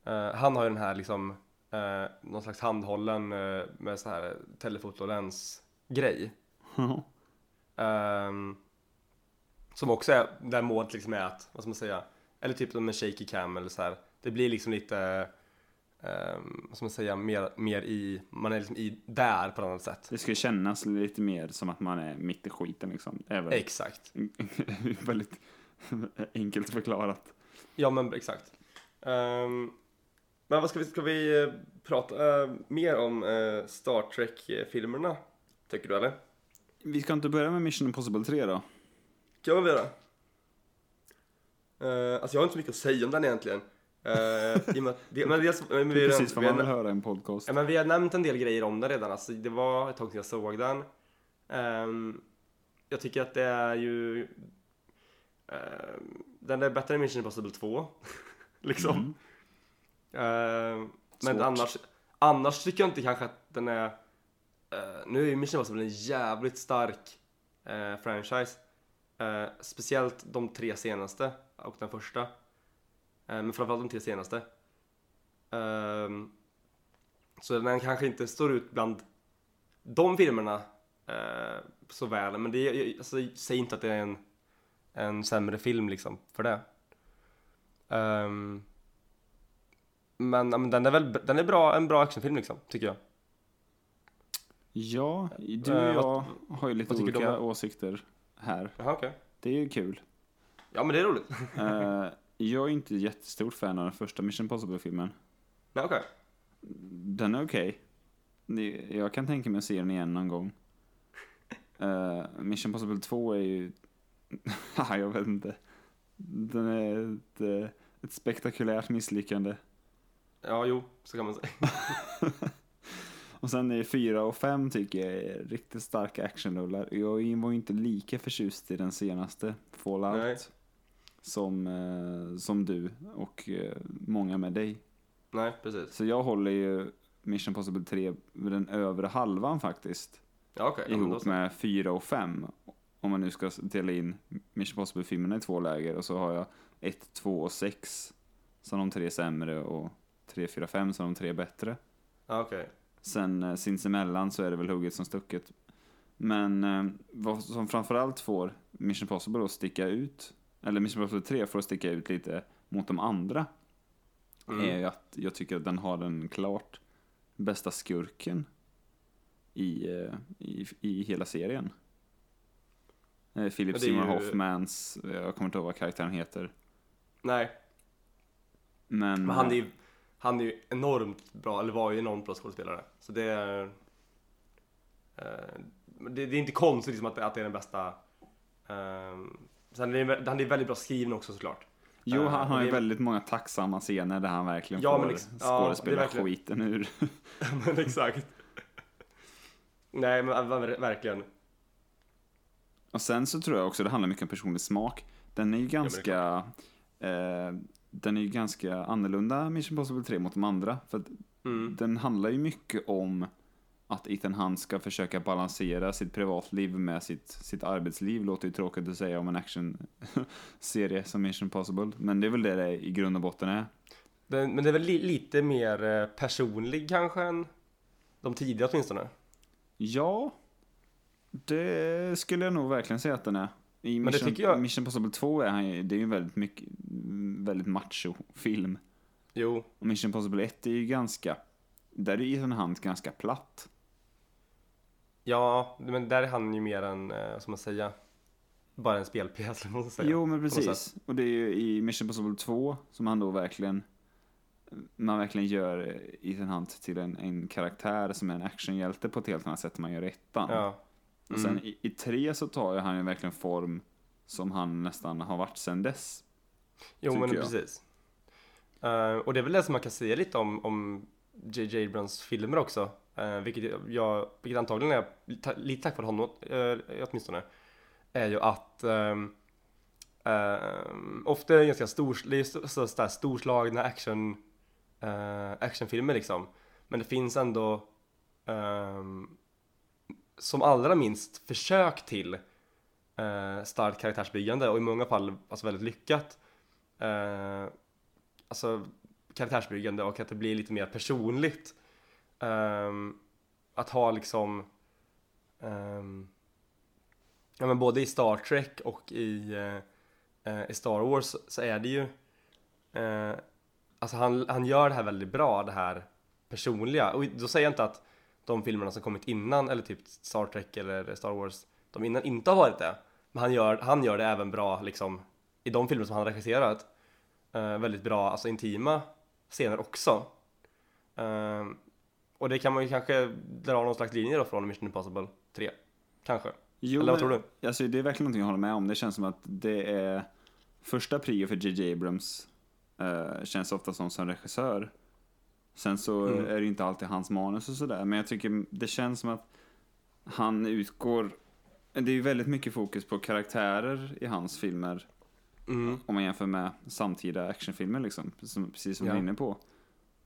Eh, han har ju den här liksom, uh, någon slags handhållen eh, med så här telefotolens-grej. Ehm, som också är, där målet liksom är att, vad ska man säga, eller typ som en shaky cam eller så här. Det blir liksom lite, vad ska man säga, mer, mer i, man är liksom i där på ett annat sätt. Det ska kännas lite mer som att man är mitt i skiten liksom. Exakt. väldigt enkelt förklarat. Ja men exakt. Ehm, men vad ska vi, ska vi eh, prata eh, mer om eh, Star Trek-filmerna? Tycker du eller? Vi ska inte börja med Mission Impossible 3 då? Kan vi göra? Uh, alltså jag har inte så mycket att säga om den egentligen. Uh, med det, men dels, men Det vi, är precis vad vi, man vill höra en podcast. ja, men vi har nämnt en del grejer om den redan. Alltså, det var ett tag sedan jag såg den. Ehm, jag tycker att det är ju... ehm, den är bättre än Mission Impossible 2. liksom. Ehm, men Svårt. annars, annars tycker jag inte kanske att den är... eh, nu är ju Mission Impossible en jävligt stark eh, franchise. Speciellt de tre senaste och den första. Eh, men framförallt de tre senaste. Ehm, så den kanske inte står ut bland de filmerna eh, så väl. Men det alltså, säg inte att det är en, en sämre film liksom för det. Ehm, men, men den är väl den är bra, en bra actionfilm liksom, tycker jag. Ja, du och Eh, jag har ju lite olika åsikter här. Jaha, okej. Det är ju kul. Ja, men det är roligt. Jag är inte jättestort fan av den första Mission Impossible-filmen. Nej, okej. Den är okej. Det- Jag kan tänka mig att se den igen någon gång. Eh, Mission Impossible 2 är ju... Ja, jag vet inte. Den är ett, eh, ett spektakulärt misslyckande. Ja, jo, så kan man säga. Och sen är 4 och 5 tycker jag är riktigt starka actionrullar. Jag var ju inte lika förtjust i den senaste, Fallout. Nej. Som, eh, som du och eh, många med dig. Nej, precis. Så jag håller ju Mission Impossible 3 vid den övre halvan faktiskt. Ja. Ja, då ihop så. med 4 och 5. Om man nu ska dela in Mission Impossible-filmerna i två läger. Och så har jag 1, 2 och 6 som de tre sämre och 3, 4, 5 som de tre bättre. Ja, okej. Sen eh, sinsemellan så är det väl hugget som stucket. Men vad som framförallt får Mission Impossible att sticka ut, eller Mission Impossible 3 får att sticka ut lite mot de andra, Mm. är att jag tycker att den har den klart bästa skurken i, eh, i, i hela serien. Eh, Philip är Seymour ju- Hoffmans, eh, jag kommer inte ihåg vad karaktären heter. Nej, Men, men han är ju, han är ju enormt bra, eller var ju enormt bra skådespelare. Så det är... eh, det, det är inte konstigt liksom att, att det är den bästa... Um, sen är det, han är väldigt bra skriven också såklart. Jo, Eh, han har ju det- väldigt många tacksamma scener där han verkligen Ja, får ex- ja, skådespela verkligen- skiten ur. men exakt. Nej, men ver- verkligen. Och sen så tror jag också det handlar mycket om personlig smak. Den är ju men det är ganska, eh, den är ju ganska annorlunda, Mission Impossible 3, mot de andra. För Mm. den handlar ju mycket om att Ethan Hunt ska försöka balansera sitt privatliv med sitt, sitt arbetsliv. Låter ju tråkigt att säga om en actionserie som Mission Impossible. Men det är väl det det i grund och botten är. Men det är väl li, lite mer eh, personlig kanske än de tidiga åtminstone. Ja, det skulle jag nog verkligen säga att den är. I Mission, jag- Mission Impossible 2 är han ju, det är ju en väldigt mycket, väldigt macho-film. Jo, Och Mission Impossible 1 är ju ganska, där är Ethan Hunt ganska platt. Ja, men där är han ju mer en, eh, som man säga, bara en spelpjäs. Jo, men precis. Och det är ju i Mission Impossible 2 som han då verkligen, man verkligen gör Ethan Hunt till en, en karaktär som är en actionhjälte på ett helt annat sätt än man gör i ettan. Ja. Och sen i, i 3 så tar ju han ju verkligen form som han nästan har varit sen dess. Jo, men jag. precis. Eh, och det är väl det som man kan säga lite om, om J.J. Abrams filmer också. Eh, vilket, jag, vilket antagligen är ta, lite tack vare honom eh, åtminstone. Är ju att eh, ofta är det ganska stor, det är så, så, där storslagna action, eh, actionfilmer liksom. Men det finns ändå ehm, som allra minst försök till eh, starkt karaktärsbyggande och i många fall alltså väldigt lyckat. Eh, alltså karaktärsbyggande och att det blir lite mer personligt. Um, att ha liksom um, ja men både i Star Trek och i, uh, i Star Wars så är det ju uh, alltså han, han gör det här väldigt bra det här personliga. Och då säger jag inte att de filmerna som kommit innan eller typ Star Trek eller Star Wars de innan inte har varit det. Men han gör, han gör det även bra liksom i de filmer som han regisserat. Uh, väldigt bra, alltså intima scener också. Ehm, och det kan man ju kanske dra någon slags linje då från Mission Impossible 3. Kanske. Jo, Eller vad tror du? Alltså, det är verkligen någonting jag håller med om. Det känns som att det är första prio för J.J. Abrams. eh, känns ofta som som regissör. Sen så Mm. är det inte alltid hans manus och sådär. Men jag tycker det känns som att han utgår... Det är ju väldigt mycket fokus på karaktärer i hans filmer. Mm. Om man jämför med samtida actionfilmer liksom. Som, precis som Ja. du är inne på.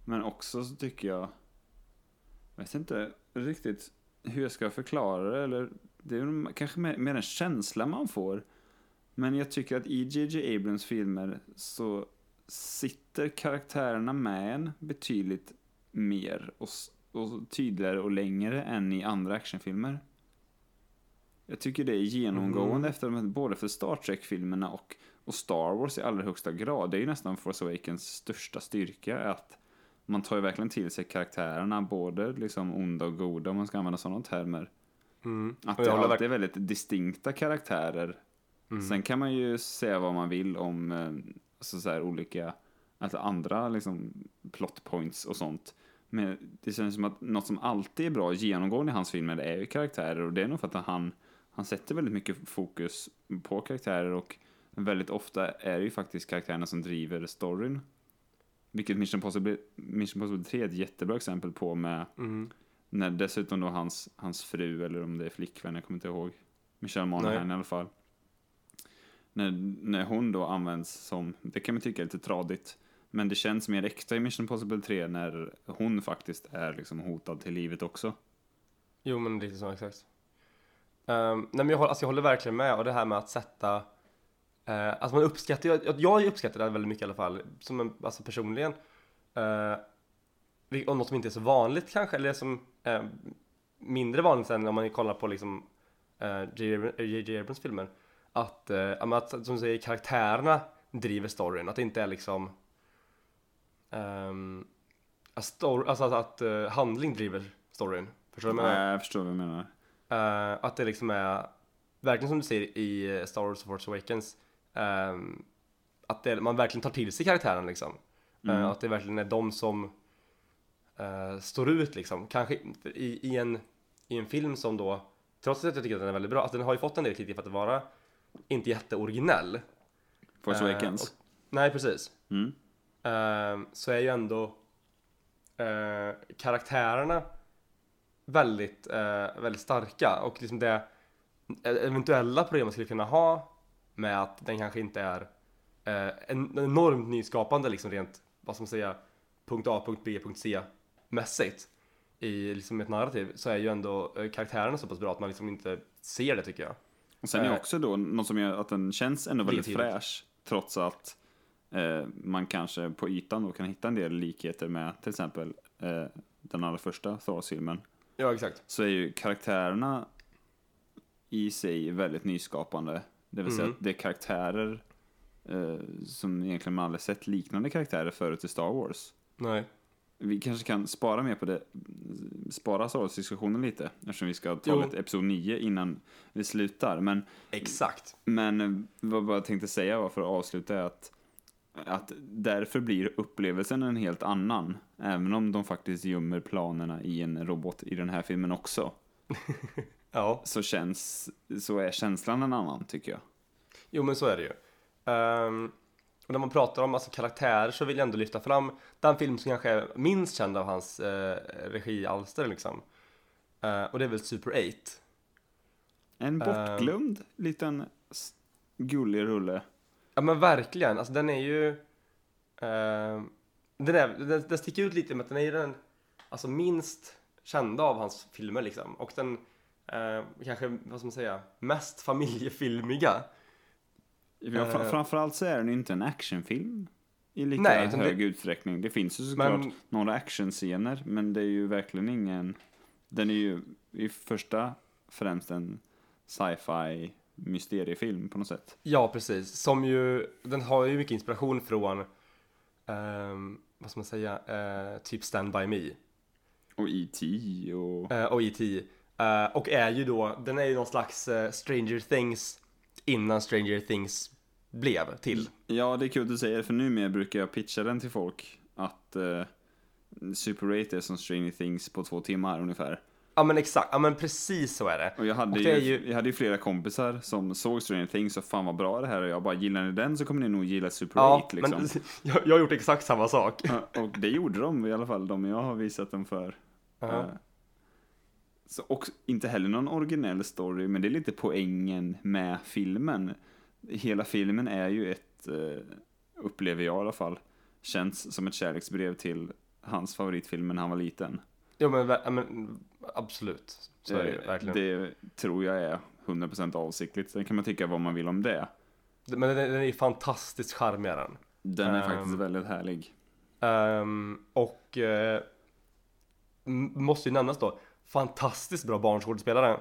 Men också så tycker jag... Jag vet inte riktigt hur jag ska förklara det. Eller, det är kanske mer, mer en känsla man får. Men jag tycker att i J.J. Abrams filmer så sitter karaktärerna med en betydligt mer och, och tydligare och längre än i andra actionfilmer. Jag tycker det är genomgående Mhm. efter de både för Star Trek-filmerna och, och Star Wars i allra högsta grad. Det är ju nästan Force Awakens största styrka att man tar ju verkligen till sig karaktärerna, både liksom onda och goda om man ska använda sådana termer. Mm. Att det alltid är väldigt distinkta karaktärer. Mm. Sen kan man ju säga vad man vill om eh, alltså så här, olika, alltså andra liksom plot points och sånt. Men det känns som att något som alltid är bra genomgående i hans filmer är ju karaktärer och det är nog för att han, han sätter väldigt mycket fokus på karaktärer och väldigt ofta är det ju faktiskt karaktärerna som driver storyn. Vilket Mission Impossible, Mission Impossible 3 är ett jättebra exempel på med Mm. när dessutom då hans, hans fru, eller om det är flickvän, jag kommer inte ihåg. Michelle Monaghan i alla fall. När, när hon då används som, det kan man tycka är lite tradigt. Men det känns mer äkta i Mission Impossible 3 när hon faktiskt är liksom hotad till livet också. Jo men lite så exakt. Um, nej men jag, håller- alltså jag håller verkligen med och det här med att sätta uh, Alltså man uppskattar jag, jag uppskattar det väldigt mycket i alla fall, som en, alltså personligen uh, vil- Och något som inte är så vanligt kanske, eller som är mindre vanligt än om man kollar på liksom uh, J.J. Abrams filmer Att, uh, men att som du säger, karaktärerna driver storyn, att det inte är liksom um, att stor, Alltså att, att eh, handling driver storyn Förstår du vad jag menar? Nej, jag förstår vad du menar. Eh, att det liksom är, verkligen som du säger i eh, Star Wars Force Awakens, ehm, att det, man verkligen tar till sig karaktären liksom. Eh, Mm. att det verkligen är de som eh, står ut liksom. Kanske i, i, en, i en film som då, trots att jag tycker att den är väldigt bra, att den har ju fått en del kritik för att vara inte jätteoriginell. Force Eh, Awakens. och- Nej, precis. Mm. Ehm, så är ju ändå eh, karaktärerna väldigt, eh, väldigt starka och liksom det eventuella problem man skulle kunna ha med att den kanske inte är eh, en enormt nyskapande liksom rent, vad ska man säga, punkt A, punkt B, punkt C mässigt i liksom ett narrativ så är ju ändå eh, karaktärerna så pass bra att man liksom inte ser det tycker jag. Och sen är Eh, också då något som gör att den känns ändå väldigt tidigt. fräsch. Trots att eh, man kanske på ytan då kan hitta en del likheter med till exempel eh, den allra första Thor-filmen. Ja, exakt. Så är ju karaktärerna i sig väldigt nyskapande. Det vill säga Mm. att det är karaktärer eh, som egentligen man aldrig sett liknande karaktärer förut i Star Wars. Nej. Vi kanske kan spara mer på det, spara Star Wars-diskussionen lite, eftersom vi ska ta ett episod 9 innan vi slutar. Men Exakt. men eh, vad vad jag tänkte säga var för att avsluta är att, att därför blir upplevelsen en helt annan. Även om de faktiskt gömmer planerna i en robot i den här filmen också. Ja. Så, känns, så är känslan en annan tycker jag. Jo men så är det ju. Ehm, och när man pratar om alltså, karaktärer så vill jag ändå lyfta fram den film som kanske är minst känd av hans eh, regialster liksom. Eh, och det är väl Super 8. En bortglömd liten s- gullig rulle. Ja men verkligen, alltså den är ju ehm, den, är, den, den sticker ut lite med att den är ju den alltså, minst kända av hans filmer liksom. Och den eh, kanske, vad ska man säga, mest familjefilmiga. Ja, fra- Eh. framförallt så är den ju inte en actionfilm i lika Nej, hög det- utsträckning. Det finns ju såklart Men- några actionscener, men det är ju verkligen ingen... Den är ju i första främst en sci-fi mysteriefilm på något sätt. Ja, precis. Som ju, den har ju mycket inspiration från, ehm, vad ska man säga, eh, typ Stand By Me Och E.T. och... eh, och E.T. Eh, och är ju då, den är ju någon slags eh, Stranger Things innan Stranger Things blev till. Ja, det är kul att du säger det, för numera brukar jag pitcha den till folk att eh, Super 8 är som Stranger Things på två timmar ungefär. Ja men exakt, ja men precis så är det. Och jag hade, Och ju, ju- jag hade ju flera kompisar som såg Stranger Things och fan vad bra det här är. Och jag bara, gillar ni den så kommer ni nog gilla Super Ja, 8 liksom. men jag, jag har gjort exakt samma sak. Och det gjorde de i alla fall, de jag har visat den för. Ja. Eh, Så, och inte heller någon originell story, men det är lite poängen med filmen. Hela filmen är ju ett, eh, upplever jag i alla fall, känns som ett kärleksbrev till hans favoritfilm när han var liten. Jo men, ja, men absolut, så är det ju Eh, verkligen. Det tror jag är 100% avsiktligt. Sen kan man tycka vad man vill om det. Men den, är ju fantastiskt charmig den. Den är Ehm. faktiskt väldigt härlig. Ehm, och m- måste ju nämnas då, fantastiskt bra barnskådespelare.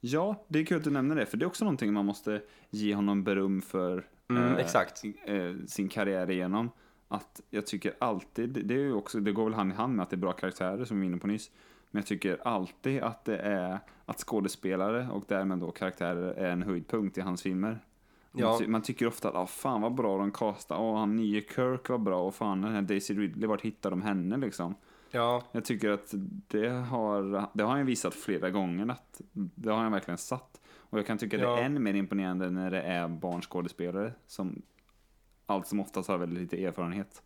Ja, det är kul att du nämner det, för det är också någonting man måste ge honom beröm för Mm, eh, exakt. eh, sin karriär igenom. Att jag tycker alltid, det är också, det går väl hand i hand med att det är bra karaktärer som vi var inne på nyss. Men jag tycker alltid att det är att skådespelare och därmed då karaktärer är en höjdpunkt i hans filmer. Man, Ja. man tycker ofta att ah, fan vad bra de castade, och han nye Kirk var bra och fan den här Daisy Ridley, vart hittar de henne liksom? Ja, Jag tycker att det har, det har han visat flera gånger att det har han verkligen satt. Och jag kan tycka att Ja. det är än mer imponerande när det är barnskådespelare som allt som oftast har väldigt lite erfarenhet.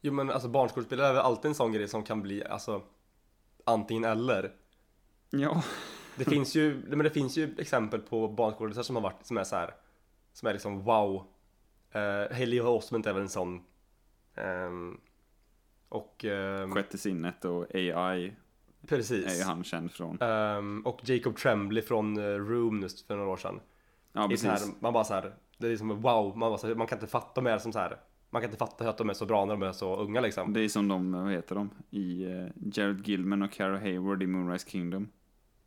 jo men alltså barnskådespelare är väl alltid en sån grej som kan bli, alltså antingen eller. Ja, Det finns ju, men det finns ju exempel på barnskådespelare som har varit, som är så här, som är liksom wow. Uh, Haley Osment är väl en sån. Ehm, och ehm, Sjätte sinnet och AI precis. är ju han känd från. Ehm, och Jacob Tremblay från eh, Room just för några år sedan. Ja, så här, precis. man bara så här, det är liksom wow, man, bara så här, man kan inte fatta mer som så här. Man kan inte fatta att de är så bra när de är så unga liksom. Det är som de, vad heter de, i uh, Jared Gilman och Cara Hayward i Moonrise Kingdom.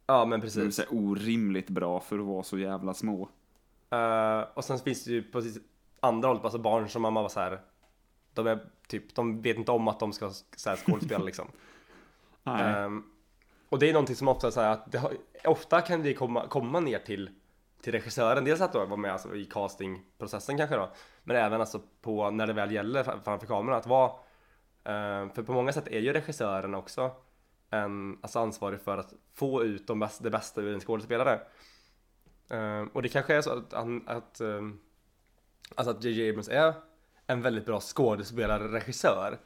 Ja men De är precis. så här orimligt bra för att vara så jävla små. Eh, och sen finns det ju precis andra hållet, alltså barn som man bara så här. De är typ, de vet inte om att de ska så här, skådespela liksom. Ehm, och det är någonting som ofta så här, att det har, ofta kan det komma, komma ner till till regissören, dels att då vara med alltså, i castingprocessen kanske då Men även alltså på när det väl gäller fram- framför kameran att vara eh, För på många sätt är ju regissören också en, alltså ansvarig för att få ut de bästa, det bästa ur en skådespelare. Eh, Och det kanske är så att, han- att, eh, alltså att JJ Abrams är en väldigt bra skådespelare, regissör.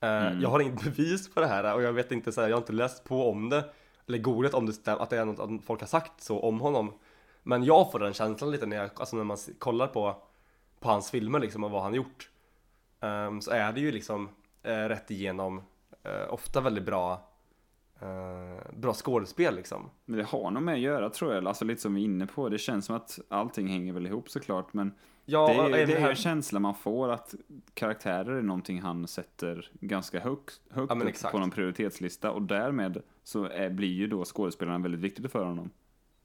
Eh, Mm. Jag har inget bevis på det här och jag vet inte, så här, jag har inte läst på om det eller googlat om det stämmer, att det är något att folk har sagt så om honom. Men jag får den känslan lite när, jag, alltså när man kollar på, på hans filmer liksom och vad han gjort. Ehm, så är det ju liksom eh, rätt igenom eh, ofta väldigt bra eh, bra skådespel liksom. Men det har nog med att göra tror jag, alltså lite som vi är inne på. Det känns som att allting hänger väl ihop såklart, men Ja, det är, det är här- en känsla man får att karaktärer är någonting han sätter ganska högt, högt Ja, upp på någon prioritetslista och därmed så är, blir ju då skådespelarna väldigt viktigt för honom.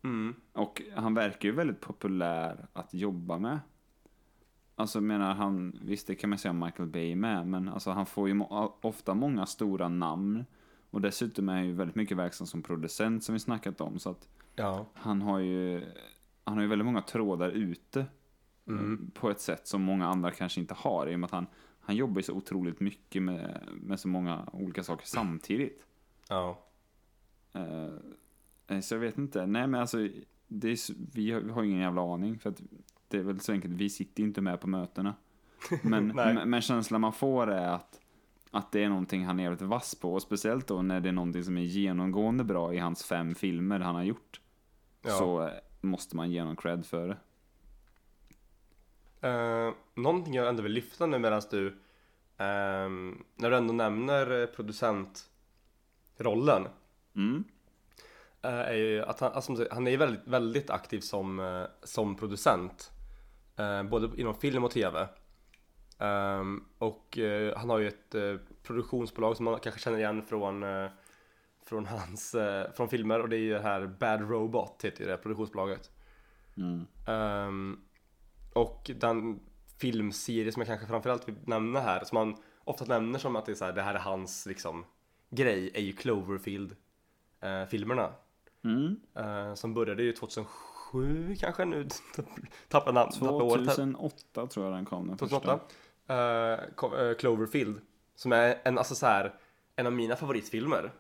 Mm. Och han verkar ju väldigt populär att jobba med. Alltså menar han, visst det kan man säga om Michael Bay med, men alltså han får ju må- ofta många stora namn. Och dessutom är han ju väldigt mycket verksam som producent som vi snackat om, så att Ja. han har ju, han har ju väldigt många trådar ute. Mm. På ett sätt som många andra kanske inte har, i och med att han, han jobbar ju så otroligt mycket med, med så många olika saker samtidigt. Ja. Eh, så jag vet inte. Nej men alltså, det är, vi, har, vi har ingen jävla aning. För att det är väl så enkelt, vi sitter ju inte med på mötena. Men, men, men känslan man får är att, att det är någonting han är jävligt vass på. Och speciellt då när det är någonting som är genomgående bra i hans fem filmer han har gjort. Ja. Så eh, måste man ge honom cred för det. Uh, någonting jag ändå vill lyfta nu medan du, ehm, när du ändå nämner eh, producentrollen, Mm. eh, är ju att han, alltså, han är ju väldigt, väldigt aktiv som, eh, som producent. eh, både inom film och tv. Ehm, och eh, han har ju ett eh, produktionsbolag som man kanske känner igen från, eh, från hans, eh, från filmer och det är ju det här Bad Robot heter ju det produktionsbolaget. Mm. Ehm, och den filmserie som jag kanske framförallt vill nämna här, som man ofta nämner som att det, är så här, det här är hans liksom, grej, är ju Cloverfield-filmerna. Mm. Eh, som började ju 2007 kanske nu, tappar namn, tappar året här. 2008 tror jag den kom. Den 2008. första. Eh, eh, Cloverfield, som är en, alltså så här, en av mina favoritfilmer.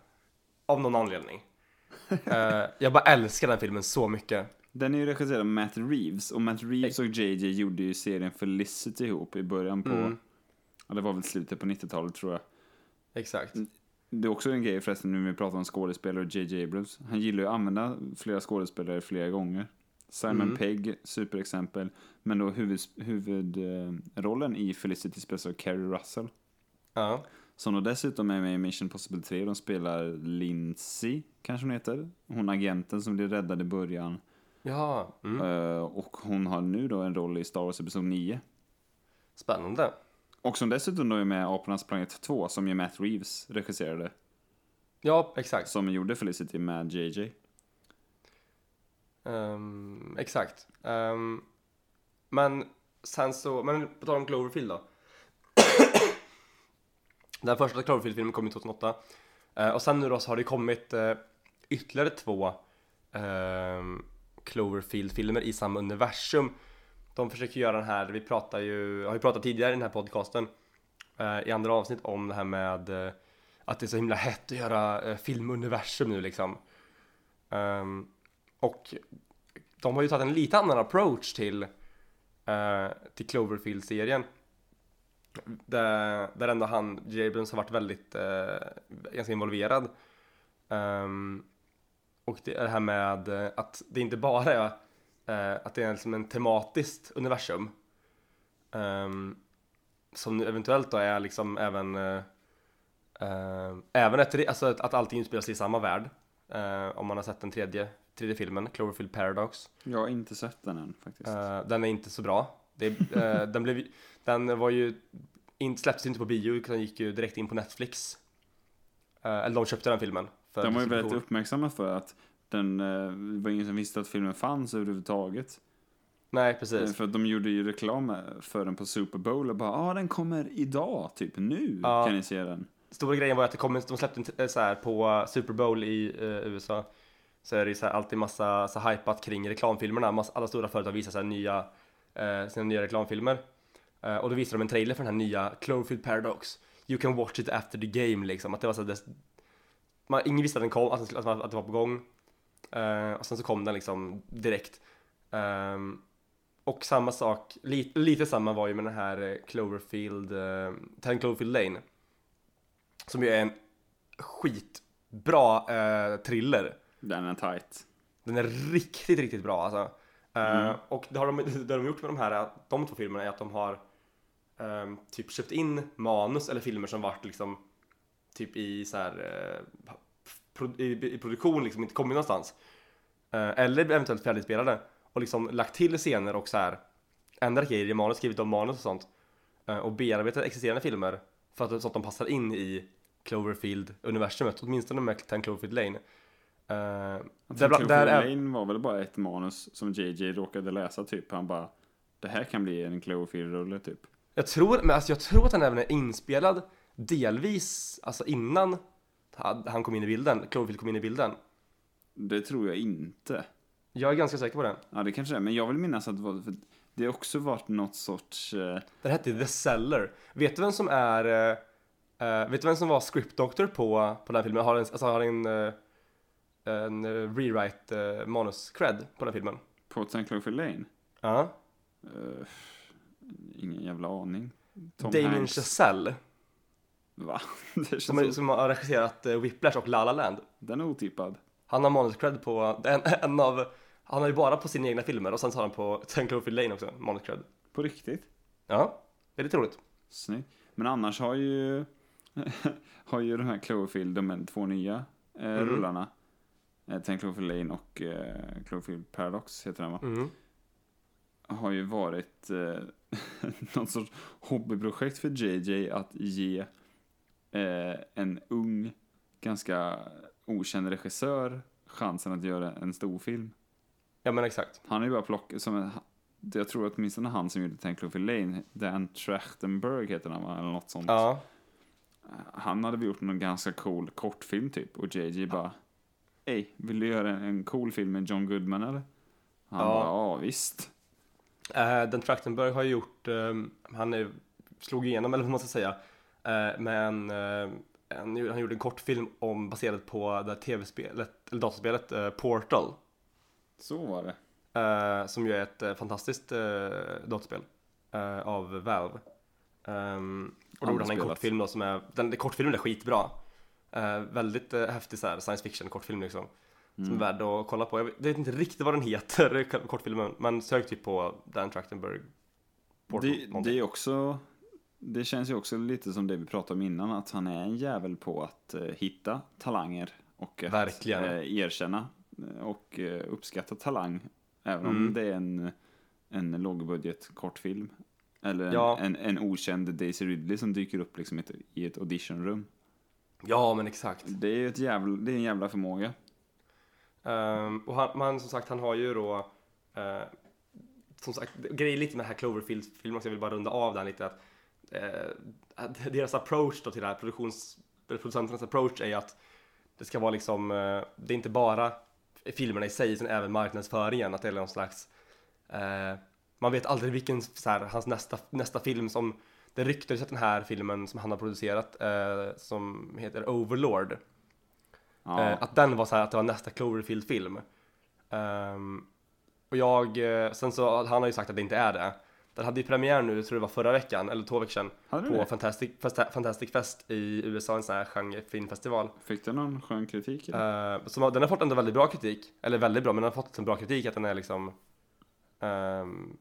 Av någon anledning. Eh, jag bara älskar den filmen så mycket. Den är ju regisserad av Matt Reeves och Matt Reeves och JJ gjorde ju serien Felicity ihop i början på, Mm. ja det var väl slutet på 90-talet tror jag. Exakt. Det är också en grej förresten nu när vi pratar om skådespelare och JJ Abrams. Han gillar ju att använda flera skådespelare flera gånger. Simon Mm. Pegg, superexempel. Men då huvud, huvudrollen i Felicity spelas av Carrie Russell. Ja. Som då dessutom är med i Mission Possible 3. De spelar Lindsay, kanske hon heter. Hon agenten som blir räddad i början. Ja, mm. Eh, och hon har nu då en roll i Star Wars Episod 9. spännande. Och som dessutom då är med i Apornas planet 2, som ju Matt Reeves regisserade. Ja, exakt. Som gjorde Felicity med JJ. Ehm, exakt. Ehm, men sen så, men på tal om Cloverfield då. Den första Cloverfield-filmen kom ju 2008. Eh, och sen nu då så har det kommit uh, ytterligare två ehm, Cloverfield-filmer i samma universum. De försöker göra den här, vi pratar ju, har ju pratat tidigare i den här podcasten eh, i andra avsnitt om det här med eh, att det är så himla hett att göra eh, filmuniversum nu liksom. Um, och de har ju tagit en lite annan approach till, eh, till Cloverfield-serien. Där, där ändå han, J. Abrams, har varit väldigt eh, ganska involverad. Um, och det är det här med eh, att det inte bara är eh, att det är liksom en tematiskt universum. ehm, som eventuellt då är liksom även eh, eh, även ett, alltså att, att allting utspelar sig i samma värld. Eh, om man har sett den tredje, tredje filmen, Cloverfield Paradox. Jag har inte sett den än faktiskt. Eh, den är inte så bra. Det, eh, den, blev, den var ju inte, släpptes inte på bio utan gick ju direkt in på Netflix. Eh, eller de köpte den filmen. För de var ju väldigt uppmärksamma för att den eh, det var ingen som visste att filmen fanns överhuvudtaget. Nej, Eh, precis. För att de gjorde ju reklam för den på Super Bowl och bara ja ah, den kommer idag, typ nu Ja. kan ni se den. Stora grejen var att det kom, de släppte en eh, så här på Super Bowl i eh, USA. Så är det så här, alltid massa så hypat kring reklamfilmerna. Massa, alla stora företag visar så här, nya, eh, sina nya reklamfilmer. Eh, och då visade de en trailer för den här nya Cloverfield Paradox. You can watch it after the game liksom. Att det var så här, man, ingen visste att den kom, att, att, att det var på gång. Eh, och sen så kom den liksom direkt. Ehm, och samma sak, li, lite samma var ju med den här eh, Cloverfield, eh, 10 Cloverfield Lane. Som ju är en skitbra eh, thriller. Den är tight. Den är riktigt, riktigt bra alltså. Eh, och det, har de, det har de gjort med de här, de två filmerna är att de har ehm, typ köpt in manus eller filmer som varit liksom typ i så här eh, i, produktion liksom inte kommit någonstans. Eh, eller eventuellt färdigspelade och liksom lagt till scener och så här ändrat grejer i manus, skrivit om manus och sånt. Eh, och bearbetat existerande filmer för att, så att de passar in i Cloverfield-universumet, åtminstone med 10 Cloverfield Lane. Eh, där, bla- där är, Lane var väl bara ett manus som JJ råkade läsa typ. Han bara, det här kan bli en Cloverfield-rulle typ. Jag tror, men alltså jag tror att den även är inspelad delvis, alltså innan han kom in i bilden, Cloverfield kom in i bilden. Det tror jag inte. Jag är ganska säker på det. Ja, det kanske det är. Men jag vill minnas att det var, det har också varit något sorts... eh, Den hette The Seller. Vet du vem som är, eh, vet du vem som var script doctor på, på den här filmen? Har en, alltså har en, eh, en rewrite manus cred på den här filmen. på 10 Cloverfield Lane? Ja. Eh, ingen jävla aning. Tom Damien Hanks. Chazelle. Va? Det Som, så... som har regisserat eh, Whiplash och La La Land. Den är otippad. Han har manus cred på en, en av, han har ju bara på sina egna filmer och sen så har han på 10 Cloverfield Lane också, manus cred. På riktigt? Ja, det är lite roligt. Snyggt. Men annars har ju... har ju de här Cloverfield, de två nya eh, Mm. rullarna. Eh, 10 Cloverfield Lane och eh, Cloverfield Paradox heter den va? Mm. har ju varit eh, någon sorts hobbyprojekt för JJ att ge eh, en ung, ganska okänd regissör chansen att göra en stor film. Ja men exakt. Han är ju bara plockat som en, jag tror att åtminstone han som gjorde Tank Cloverfield Lane, Dan Trachtenberg heter han? Eller något sånt. Ja. Han hade väl gjort någon ganska cool kortfilm typ och JJ bara Ey, vill du göra en, en cool film med John Goodman eller? Han Ja. bara, ja visst. Eh, Den Trachtenberg har gjort, ehm, han är, slog igenom, eller vad man ska säga, eh, med en, eh, en, han gjorde en kortfilm om, baserad på det här tv-spelet, eller dataspelet eh, Portal. Så var det. Eh, som ju är ett eh, fantastiskt eh, datorspel eh, av Valve. Ehm, och då gjorde han en kortfilm då som är, den, den kortfilmen är skitbra. Väldigt eh, häftig så här, science fiction kortfilm liksom. Som Mm. är värd att kolla på. Jag vet, inte riktigt vad den heter, kortfilmen, men sök typ på Dan Trachtenberg. Portal, Det, det är också, det känns ju också lite som det vi pratade om innan, att han är en jävel på att eh, hitta talanger och att Verkligen. eh, erkänna eh, och uppskatta talang. Även Mm. om det är en, en lågbudget kortfilm. Eller en, Ja. en, en okänd Daisy Ridley som dyker upp liksom i ett, auditionrum. Ja, men exakt. Det är ett jävla, det är en jävla förmåga. Ehm, och han, men som sagt, han har ju då eh, som sagt, grejen lite med den här Cloverfield-filmen också, jag vill bara runda av den lite att eh, deras approach då till det här produktions, producenternas approach är ju att det ska vara liksom, eh, det är inte bara filmerna i sig utan även marknadsföringen, att det är någon slags eh, man vet aldrig vilken, så här, hans nästa, nästa film som det ryktades att den här filmen som han har producerat eh, som heter Overlord Ja, Eh, att den var så här, att det var nästa Cloverfield-film. Ehm, och jag, eh, sen så, han har ju sagt att det inte är det. Den hade ju premiär nu, jag tror det var förra veckan, eller två veckor sedan, på det? Fantastic, Fantastic Fest i USA, en sån här genrefilmfestival. Fick du någon skön kritik? eller? Uh, som, den har fått ändå väldigt bra kritik, eller väldigt bra, men den har fått en bra kritik att den är liksom ehm,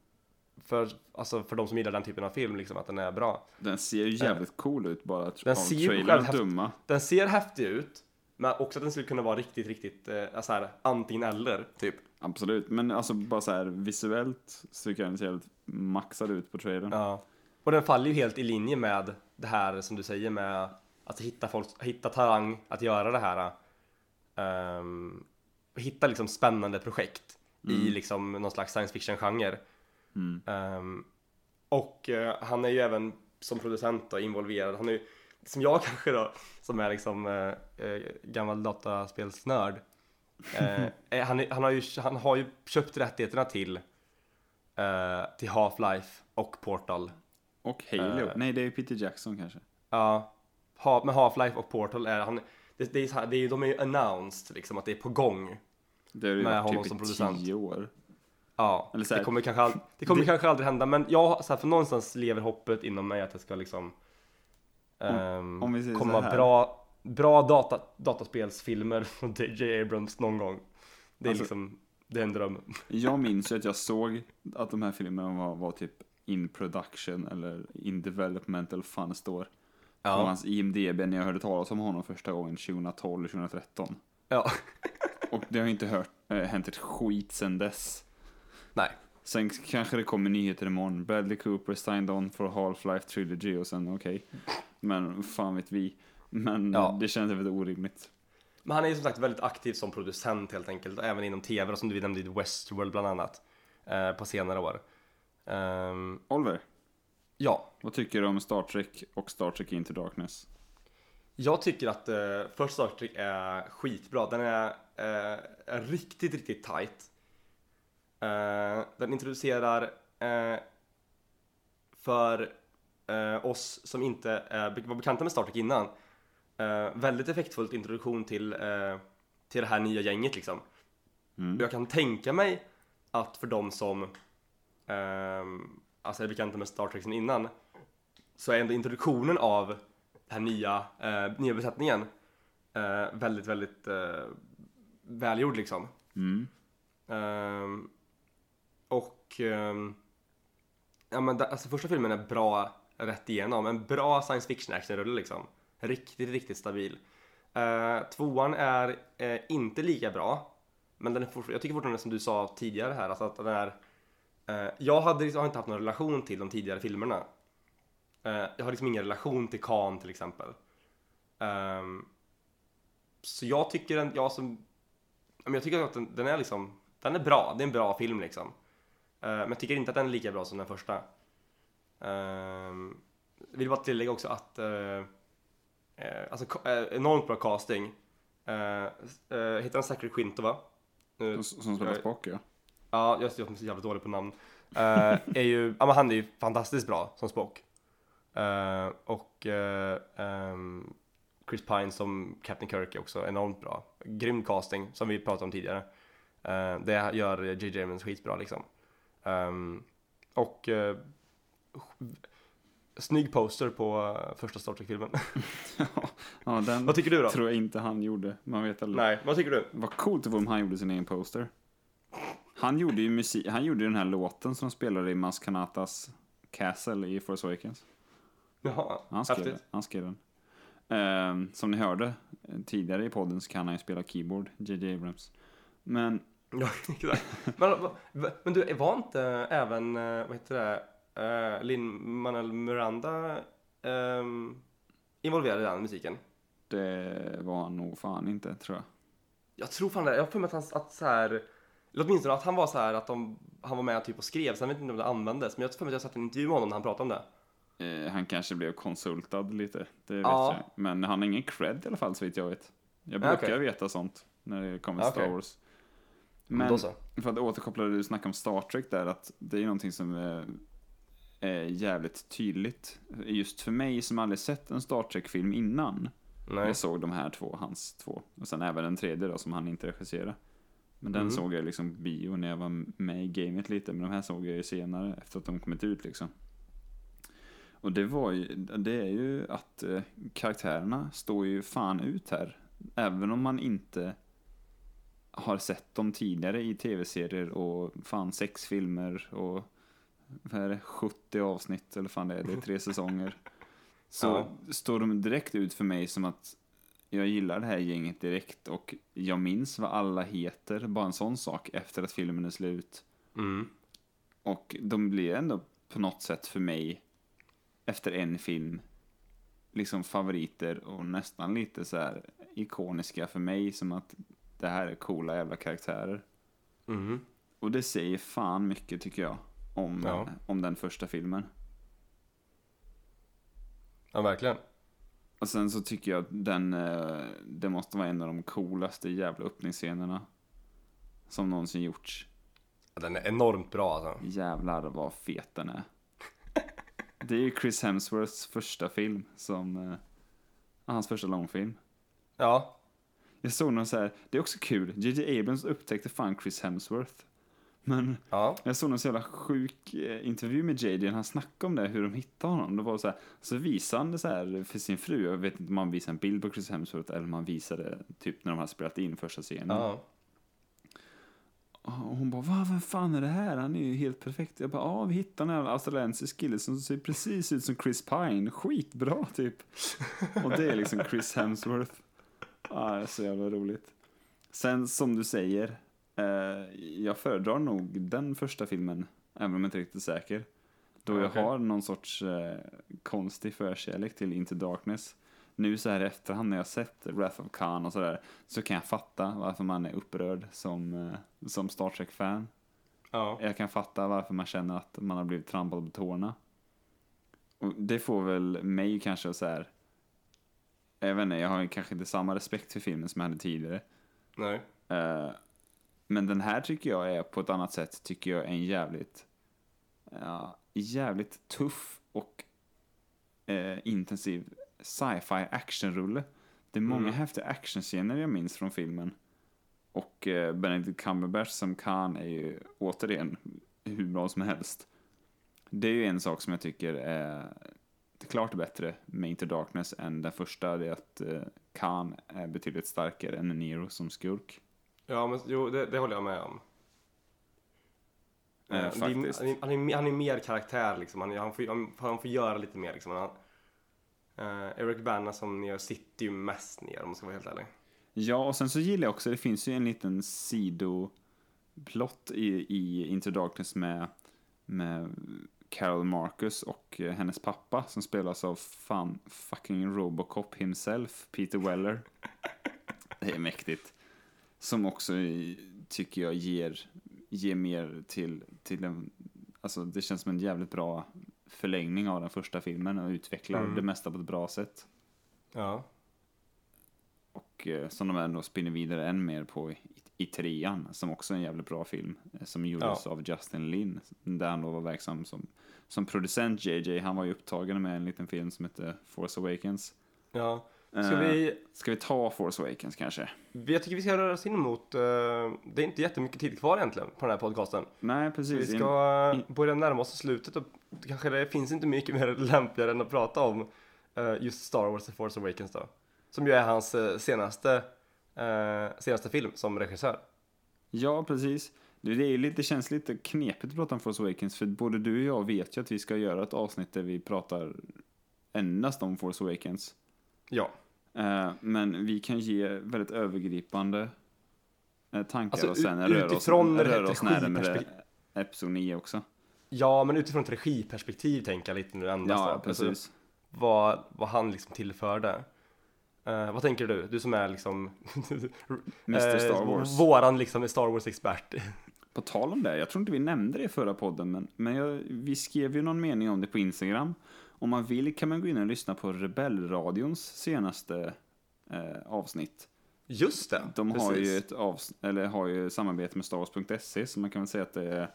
för, alltså för de som gillar den typen av film, liksom att den är bra. Den ser ju jävligt cool ut bara Den ser trailern dumma. Den ser häftig ut, men också att den skulle kunna vara riktigt, riktigt uh, så här, antingen eller, typ. Absolut, men alltså bara så här visuellt så tycker jag den ser jävligt maxad ut på trailern. Ja. Och den faller ju helt i linje med det här som du säger med att hitta folk, hitta talang att göra det här. Um, hitta liksom spännande projekt i liksom någon slags science fiction-genre. Mm. Ehm, och eh, han är ju även som producent då, involverad. Han är ju, som jag kanske då, som är liksom eh, eh, gammal dataspelsnörd. Eh, är- han, han, har ju, han har ju köpt rättigheterna till, eh, till Half-Life och Portal. Och Halo. Eh. Nej, det är ju Peter Jackson kanske. Ja, ha, med Half-Life och Portal är han, det, det är det är, de är ju announced liksom att det är på gång. Det har ju Med varit honom typ som producent. tio år. Ja, Eller så här, det kommer, kanske, ald- det kommer det- kanske aldrig hända, men jag, så här, för någonstans lever hoppet inom mig att det ska liksom ehm, om vi säger så komma bra, bra data, dataspelsfilmer från DJ Abrams någon gång. Det är Alltså- liksom, det är en dröm. Jag minns ju att jag såg att de här filmerna var, var typ in production eller in development eller vad fan står. På Ja, hans IMDB när jag hörde talas om honom första gången 2012, 2013. ja. Och det har inte hört, äh, hänt ett skit sen dess. nej. Sen kanske det kommer nyheter imorgon. Bradley Cooper signed on for Half-Life Trilogy och sen okej. Men fan vet vi. Men Ja. det känns väldigt orimligt. Men han är ju som sagt väldigt aktiv som producent helt enkelt, även inom tv, och som du nämnde i Westworld bland annat, eh, på senare år. Ehm, Oliver, ja, vad tycker du om Star Trek och Star Trek Into Darkness? Jag tycker att uh, First Star Trek är skitbra. Den är, eh, är riktigt, riktigt tight. Eh, den introducerar eh, för eh, oss som inte var bekanta med Star Trek innan eh, väldigt effektfullt introduktion till, eh, till det här nya gänget liksom. Mm. Jag kan tänka mig att för de som ehm, alltså är bekanta med Star Trek sedan innan så är ändå introduktionen av den här nya, eh, nya besättningen eh, väldigt, väldigt eh, välgjord liksom. Mm. Ehm, och ehm, ja men alltså första filmen är bra rätt igenom, en bra science fiction actionrulle liksom. Riktigt, riktigt stabil. Uh, tvåan är eh, inte lika bra, men den är jag tycker fortfarande som du sa tidigare här, alltså att den är eh, jag hade liksom, har inte haft någon relation till de tidigare filmerna. Eh, jag har liksom ingen relation till Khan till exempel. Ehm, så jag tycker den, jag som men jag tycker att den, den är liksom, den är bra, det är en bra film liksom. Eh, men jag tycker inte att den är lika bra som den första. Ehm, vill bara tillägga också att, eh, alltså ka- eh, enormt bra casting. Uh, uh, heter han Zachary Quinto va? Nu- Som, spelar Spock ja. Ja, jag är så jävla dålig på namn. Eh, är ju, ja, men han är ju fantastiskt bra som Spock. Eh, och eh, ehm, Chris Pine som Captain Kirk är också enormt bra. Grym casting, som vi pratade om tidigare. Eh, det gör J.J. Abrams skitbra liksom. Ehm, och uh, snygg poster på eh, första Star Trek-filmen. ja, den Vad tycker du då? tror jag inte han gjorde. Man vet aldrig. Nej, vad tycker du? Vad coolt det vore om han gjorde sin egen poster. Han gjorde ju musik, han gjorde den här låten som spelade i Maskanatas Castle i Force Awakens. Jaha, Han skrev, häftigt. han skrev den. Ehm, som ni hörde tidigare i podden så kan han ju spela keyboard, JJ Abrams. Men Ja, exakt. Men, men du, var inte även, eh, vad heter det, uh, Lin-Manuel Miranda ehm, involverad i den musiken? det var han nog fan inte, tror jag. Jag tror fan det. Jag har för mig att han, att så här, eller åtminstone att han var så här att de, han var med typ och skrev, sen vet inte om det användes, men jag har för mig att jag sett en intervju med honom när han pratade om det. Eh, han kanske blev konsultad lite, det vet Ja. jag. Men han har ingen cred i alla fall så vitt jag vet. Jag Ja, brukar okej. veta sånt när det kommer Ja, till Star okej. Wars. Men, för att återkoppla det du snackade om Star Trek där, att det är någonting som är jävligt tydligt. Just för mig som aldrig sett en Star Trek-film innan. Nej. Jag såg de här två, hans två. Och sen även den tredje då som han inte regisserade. Men den Mm. såg jag liksom bio när jag var med i gamet lite. Men de här såg jag ju senare efter att de kommit ut liksom. Och det var ju, det är ju att eh, karaktärerna står ju fan ut här. Även om man inte har sett dem tidigare i tv-serier och fan sex filmer och vad är det, 70 avsnitt eller fan det är, det är tre säsonger. Så Ja. står de direkt ut för mig som att jag gillar det här gänget direkt och jag minns vad alla heter, bara en sån sak, efter att filmen är slut. Mm. Och de blir ändå på något sätt för mig, efter en film, liksom favoriter och nästan lite så här ikoniska för mig, som att det här är coola jävla karaktärer. Mm. Och det säger fan mycket tycker jag, om, Ja. om den första filmen. Ja, verkligen. Och sen så tycker jag att den, eh, det måste vara en av de coolaste jävla öppningsscenerna som någonsin gjorts. Ja, Den är enormt bra alltså. Jävlar vad fet den är. Det är ju Chris Hemsworths första film som, eh, hans första långfilm. Ja, Jag såg någon så här, det är också kul, J.J. Abrams upptäckte fan Chris Hemsworth. Men Ja. jag såg en så jävla sjuk eh, intervju med JJ, han snackade om det, hur de hittade honom. Det var så här, så visade han det så här för sin fru, jag vet inte om han visade en bild på Chris Hemsworth eller om han visade typ när de hade spelat in första scenen. Ja. Och hon bara, Va, vem fan är det här? Han är ju helt perfekt. Jag bara, ja, vi hittade en australiensisk kille som ser precis ut som Chris Pine. Skitbra, typ. Och det är liksom Chris Hemsworth. Ja, det är så jävla roligt. Sen, som du säger, jag föredrar nog den första filmen, även om jag inte är riktigt säker. Då Ja, jag har någon sorts eh, konstig förkärlek till Into Darkness. Nu så här i efterhand när jag sett Wrath of Khan och sådär, så kan jag fatta varför man är upprörd som, eh, som Star Trek-fan. Ja. Jag kan fatta varför man känner att man har blivit trampad på tårna. Och det får väl mig kanske så här. Jag vet inte, jag har kanske inte samma respekt för filmen som jag hade tidigare. Nej. Eh, men den här tycker jag är på ett annat sätt, tycker jag är en jävligt, ja, jävligt tuff och eh, intensiv sci-fi actionrulle. Det är många Mm. häftiga actionscener jag minns från filmen. Och eh, Benedict Cumberbatch som Khan är ju återigen hur bra som helst. Det är ju en sak som jag tycker är klart bättre med Into Darkness än den första. Det är att eh, Khan är betydligt starkare än Nero som skurk. Ja, men jo, det, det håller jag med om. Faktiskt. Han är, han, är, han är mer karaktär liksom. Han, han, får, han, han får göra lite mer liksom. Han, eh, Eric Bana som gör sitter ju mest ner om man ska vara helt ärlig. Ja, och sen så gillar jag också, det finns ju en liten sidoplott i, i Into Darkness med, med Carol Marcus och eh, hennes pappa som spelas av fan fucking Robocop himself, Peter Weller. Det är mäktigt. Som också tycker jag ger, ger mer till, till en, alltså det känns som en jävligt bra förlängning av den första filmen och utvecklar Mm. det mesta på ett bra sätt. Ja. Och eh, som de ändå spinner vidare än mer på i, i trean, som också är en jävligt bra film, eh, som gjordes Ja. av Justin Lin, där han då var verksam som, som producent JJ. Han var ju upptagen med en liten film som hette Force Awakens. ja. Ska Eh, vi, Ska vi ta Force Awakens kanske? jag tycker vi ska röra oss in mot, eh, det är inte jättemycket tid kvar egentligen på den här podcasten. Nej, Vi precis. ska eh, börja närma oss slutet och kanske det finns inte mycket mer lämpligare än att prata om eh, just Star Wars The Force Awakens då. Som ju är hans senaste, senaste film som regissör. Ja, precis. Det, är lite, det känns lite knepigt att prata om Force Awakens, för både du och jag vet ju att vi ska göra ett avsnitt där vi pratar endast om Force Awakens. Ja. Eh, men vi kan ge väldigt övergripande eh, tankar Alltså, och sen röra oss, ett oss närmare Episod 9 också. Ja, men utifrån ett regiperspektiv tänker jag lite nu endast. Ja. Alltså, precis. vad, vad han liksom tillförde. Eh, vad tänker du? Du som är liksom Mr. Star eh, Wars. Våran liksom Star Wars-expert. På tal om det, jag tror inte vi nämnde det i förra podden, men, men jag, vi skrev ju någon mening om det på Instagram. Om man vill kan man gå in och lyssna på Rebellradions senaste eh, avsnitt. Just det, De har precis. ju ett avs- eller har ju samarbete med StarWars.se, så man kan väl säga att det är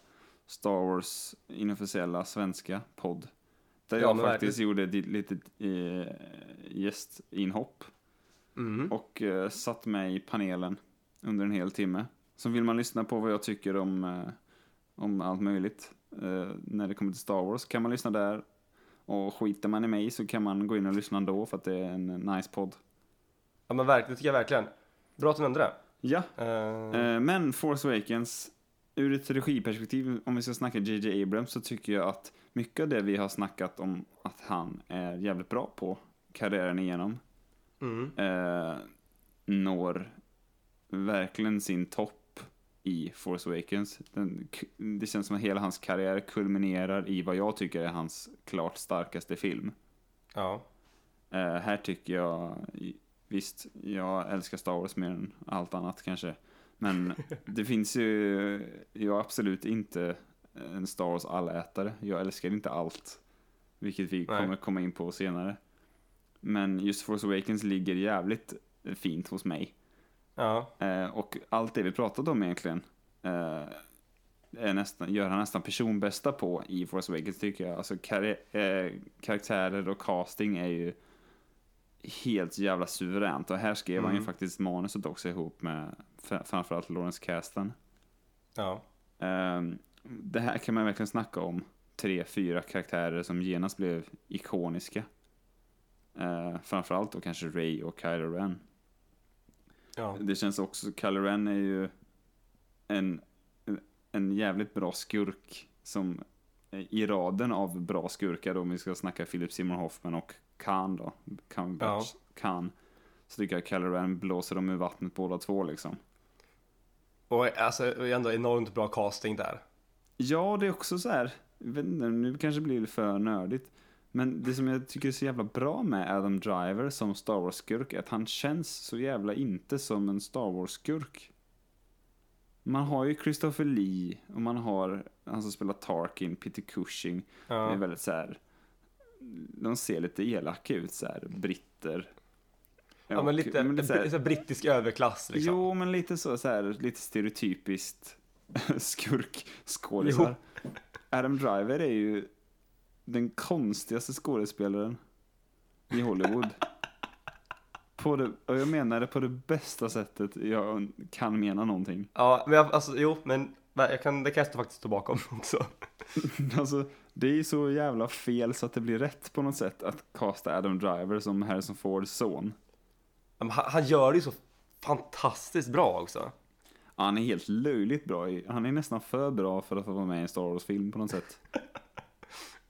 Star Wars inofficiella svenska podd. Där Ja, jag faktiskt gjorde ett litet eh, gästinhopp Mm. och eh, satt med i panelen under en hel timme. Så vill man lyssna på vad jag tycker om, eh, om allt möjligt eh, när det kommer till Star Wars kan man lyssna där. Och skiter man i mig så kan man gå in och lyssna ändå för att det är en nice podd. Ja men verkligen, det tycker jag verkligen. Bra att du nämnde det. Ja, Eh, Men Force Awakens, ur ett regiperspektiv, om vi ska snacka JJ Abrams, så tycker jag att mycket av det vi har snackat om att han är jävligt bra på karriären igenom, mm. eh, når verkligen sin topp i Force Awakens. Den, det känns som att hela hans karriär kulminerar i vad jag tycker är hans klart starkaste film. Ja. Eh, här tycker jag, visst, jag älskar Star Wars mer än allt annat kanske. Men det finns ju, jag är absolut inte en Star Wars allätare. Jag älskar inte allt. Vilket vi Nej. kommer komma in på senare. Men just Force Awakens ligger jävligt fint hos mig. Ja. Eh, och allt det vi pratat om egentligen eh, är nästan, gör han nästan personbästa på i Force Awakens tycker jag. Alltså kar- eh, karaktärer och casting är ju helt jävla suveränt. Och här skrev han ju Mm. faktiskt manuset också ihop med framförallt Lawrence Kasdan. Ja. Ehm, det här kan man verkligen snacka om. Tre, fyra karaktärer som genast blev ikoniska. Uh, framförallt då kanske Ray och Kylo Ren. Ja. Det känns också, Kylo Ren är ju en, en jävligt bra skurk som i raden av bra skurkar då, om vi ska snacka Philip Seymour Hoffman och Khan då, Cumberbatch, Khan, så tycker jag Kylo Ren blåser dem ur vattnet båda två liksom. Och alltså, ändå enormt bra casting där. Ja, det är också så här, nu kanske det blir för nördigt, men det som jag tycker är så jävla bra med Adam Driver som Star Wars-skurk är att han känns så jävla inte som en Star Wars-skurk. Man har ju Christopher Lee och man har han som spelar Tarkin, Peter Cushing. Det är Ja. väldigt så här. De ser lite elaka ut så här, britter. Ja, Och- men lite, men så här- lite brittisk överklass liksom. Jo, men lite så, så här, lite stereotypiskt skurkskådisar. Adam Driver är ju den konstigaste skådespelaren i Hollywood. På det, och jag menar det på det bästa sättet jag kan mena någonting. Ja, men jag, alltså jo, men jag kan, det kan jag faktiskt stå bakom också. Alltså, det är så jävla fel så att det blir rätt på något sätt att casta Adam Driver som Harrison Fords son. Men Han, han gör det ju så fantastiskt bra också. Ja, Han är helt löjligt bra. i- Han är nästan för bra för att få vara med i en Star Wars-film på något sätt.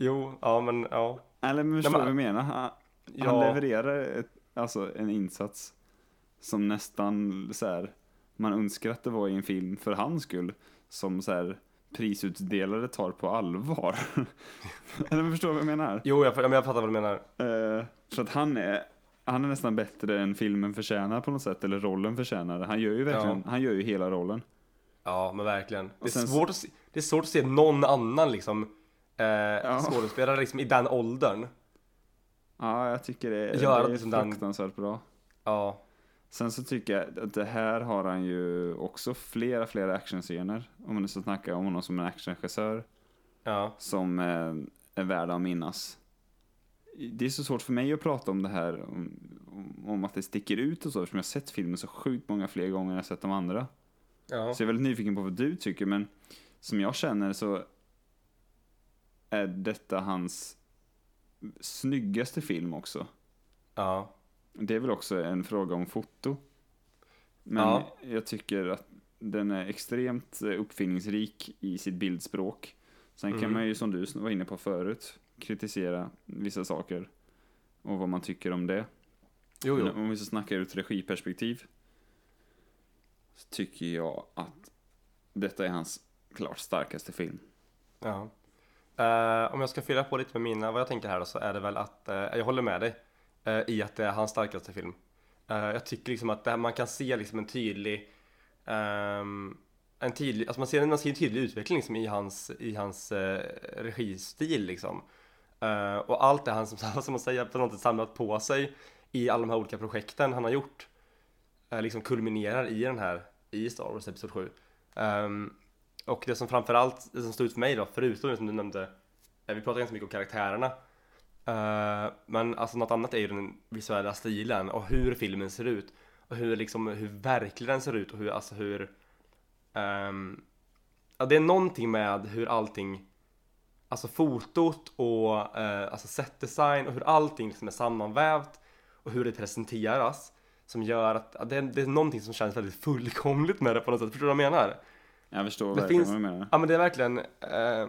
Jo, ja men ja. Eller men förstår du vad jag menar? Han, Ja. han levererar ett, alltså en insats som nästan så här, man önskar att det var i en film för hans skull. Som så här, prisutdelare tar på allvar. Eller förstår du vad jag menar? Jo, jag, ja, men jag fattar vad du menar. Eh, för att han är, han är nästan bättre än filmen förtjänar på något sätt, eller rollen förtjänar. Han gör ju verkligen, han gör ju hela rollen. Ja, men verkligen. Det är, sen- svårt att se, det är svårt att se någon annan liksom eh, skådespelare liksom, i den åldern. Ja, jag tycker det, Gör det är liksom den- fruktansvärt bra. Ja, Sen så tycker jag att det här har han ju också flera, flera actionscener. Om man nu ska snacka om honom som en actionregissör. ja, Som eh, är värda att minnas. Det är så svårt för mig att prata om det här, om, om- att det sticker ut och så, eftersom jag har sett filmen så sjukt många fler gånger än jag sett de andra. ja. Så jag är väldigt nyfiken på vad du tycker, men som jag känner så är detta hans snyggaste film också. ja. Det är väl också en fråga om foto. Men Ja. jag tycker att den är extremt eh, uppfinningsrik i sitt bildspråk. Sen kan Mm. man ju, som du var inne på förut, kritisera vissa saker. Och vad man tycker om det. Jo, Men jo. om vi ska snacka ur ett regiperspektiv. Så tycker jag att detta är hans klart starkaste film. Ja. Uh, om jag ska fylla på lite med mina, vad jag tänker här då, så är det väl att uh, jag håller med dig uh, i att det är hans starkaste film. Jag tycker liksom att det här, man kan se liksom en tydlig, um, en tydlig, alltså man ser, man ser en tydlig utveckling liksom i hans, i hans registil liksom. Och allt det han som, som man säger på något sätt samlat på sig i alla de här olika projekten han har gjort liksom kulminerar i den här, i Star Wars Episod 7. Um, ehm, och det som framförallt, det som stod ut för mig då, förutom det som du nämnde, eh, vi pratar ganska mycket om karaktärerna. Uh, men alltså något annat är ju den visuella stilen och hur filmen ser ut. Och hur liksom, hur verklig den ser ut och hur, alltså hur ehm, Ja det är någonting med hur allting Alltså fotot och uh, alltså setdesign och hur allting liksom är sammanvävt och hur det presenteras som gör att ja, det, är, det är någonting som känns väldigt fullkomligt med det på något sätt. Förstår du vad jag menar? Jag förstår Det verkligen finns- vad du menar. Ja men det är verkligen eh,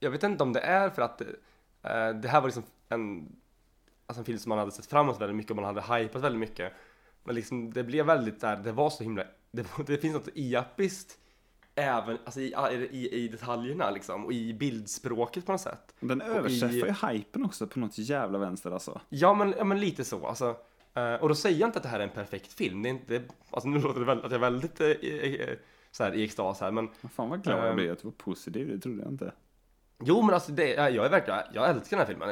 Jag vet inte om det är för att eh, det här var liksom en Alltså en film som man hade sett fram emot väldigt mycket och man hade hypat väldigt mycket Men liksom det blev väldigt där, det var så himla Det, det finns något episkt Även alltså i, i, i detaljerna liksom och i bildspråket på något sätt Den i- överträffar ju hypen också på något jävla vänster alltså. Ja men, ja, men lite så alltså eh, Och då säger jag inte att det här är en perfekt film Det är inte, alltså nu låter det väl att jag är väldigt eh, eh, eh, så här, i extas här men Fan vad glad jag Ehm. blev att du var positiv, det trodde jag inte. Jo men alltså det, jag är verkligen, jag älskar den här filmen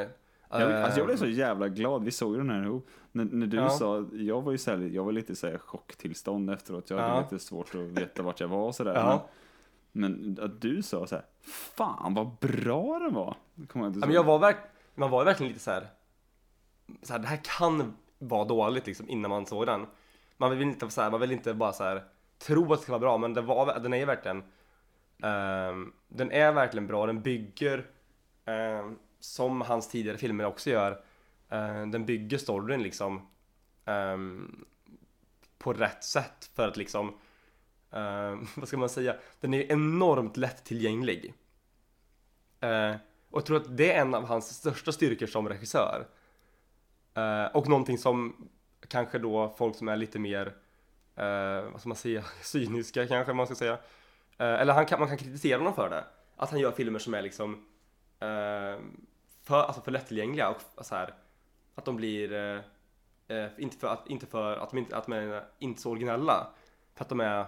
Jag, alltså jag blev Eh, så jävla glad, vi såg ju den här ihop. När, när du Ja. sa, jag var ju så här, jag var lite så här chocktillstånd efteråt. Jag hade Ja. lite svårt att veta vart jag var och sådär. Ja. Men, att du sa så här, fan vad bra den var. Kommer jag Ja, men jag var verk, man var verkligen lite så här, så här, det här kan vara dåligt liksom innan man såg den. Man vill inte så här, man vill inte bara så här tro att det ska vara bra, men det var, den är ju verkligen Ehm, den är verkligen bra, den bygger ehm, som hans tidigare filmer också gör. Ehm, den bygger storyn liksom ehm, på rätt sätt för att liksom ehm, vad ska man säga? Den är enormt lättillgänglig. Uh, och jag tror att det är en av hans största styrkor som regissör. Och någonting som kanske då folk som är lite mer, uh, vad ska man säga, cyniska kanske man ska säga. Eh, eller han kan, man kan kritisera honom för det. Att han gör filmer som är liksom eh, för, alltså för lättillgängliga och så här, att de blir eh, eh, inte för att, inte för att de inte, att de är inte så originella. För att de är,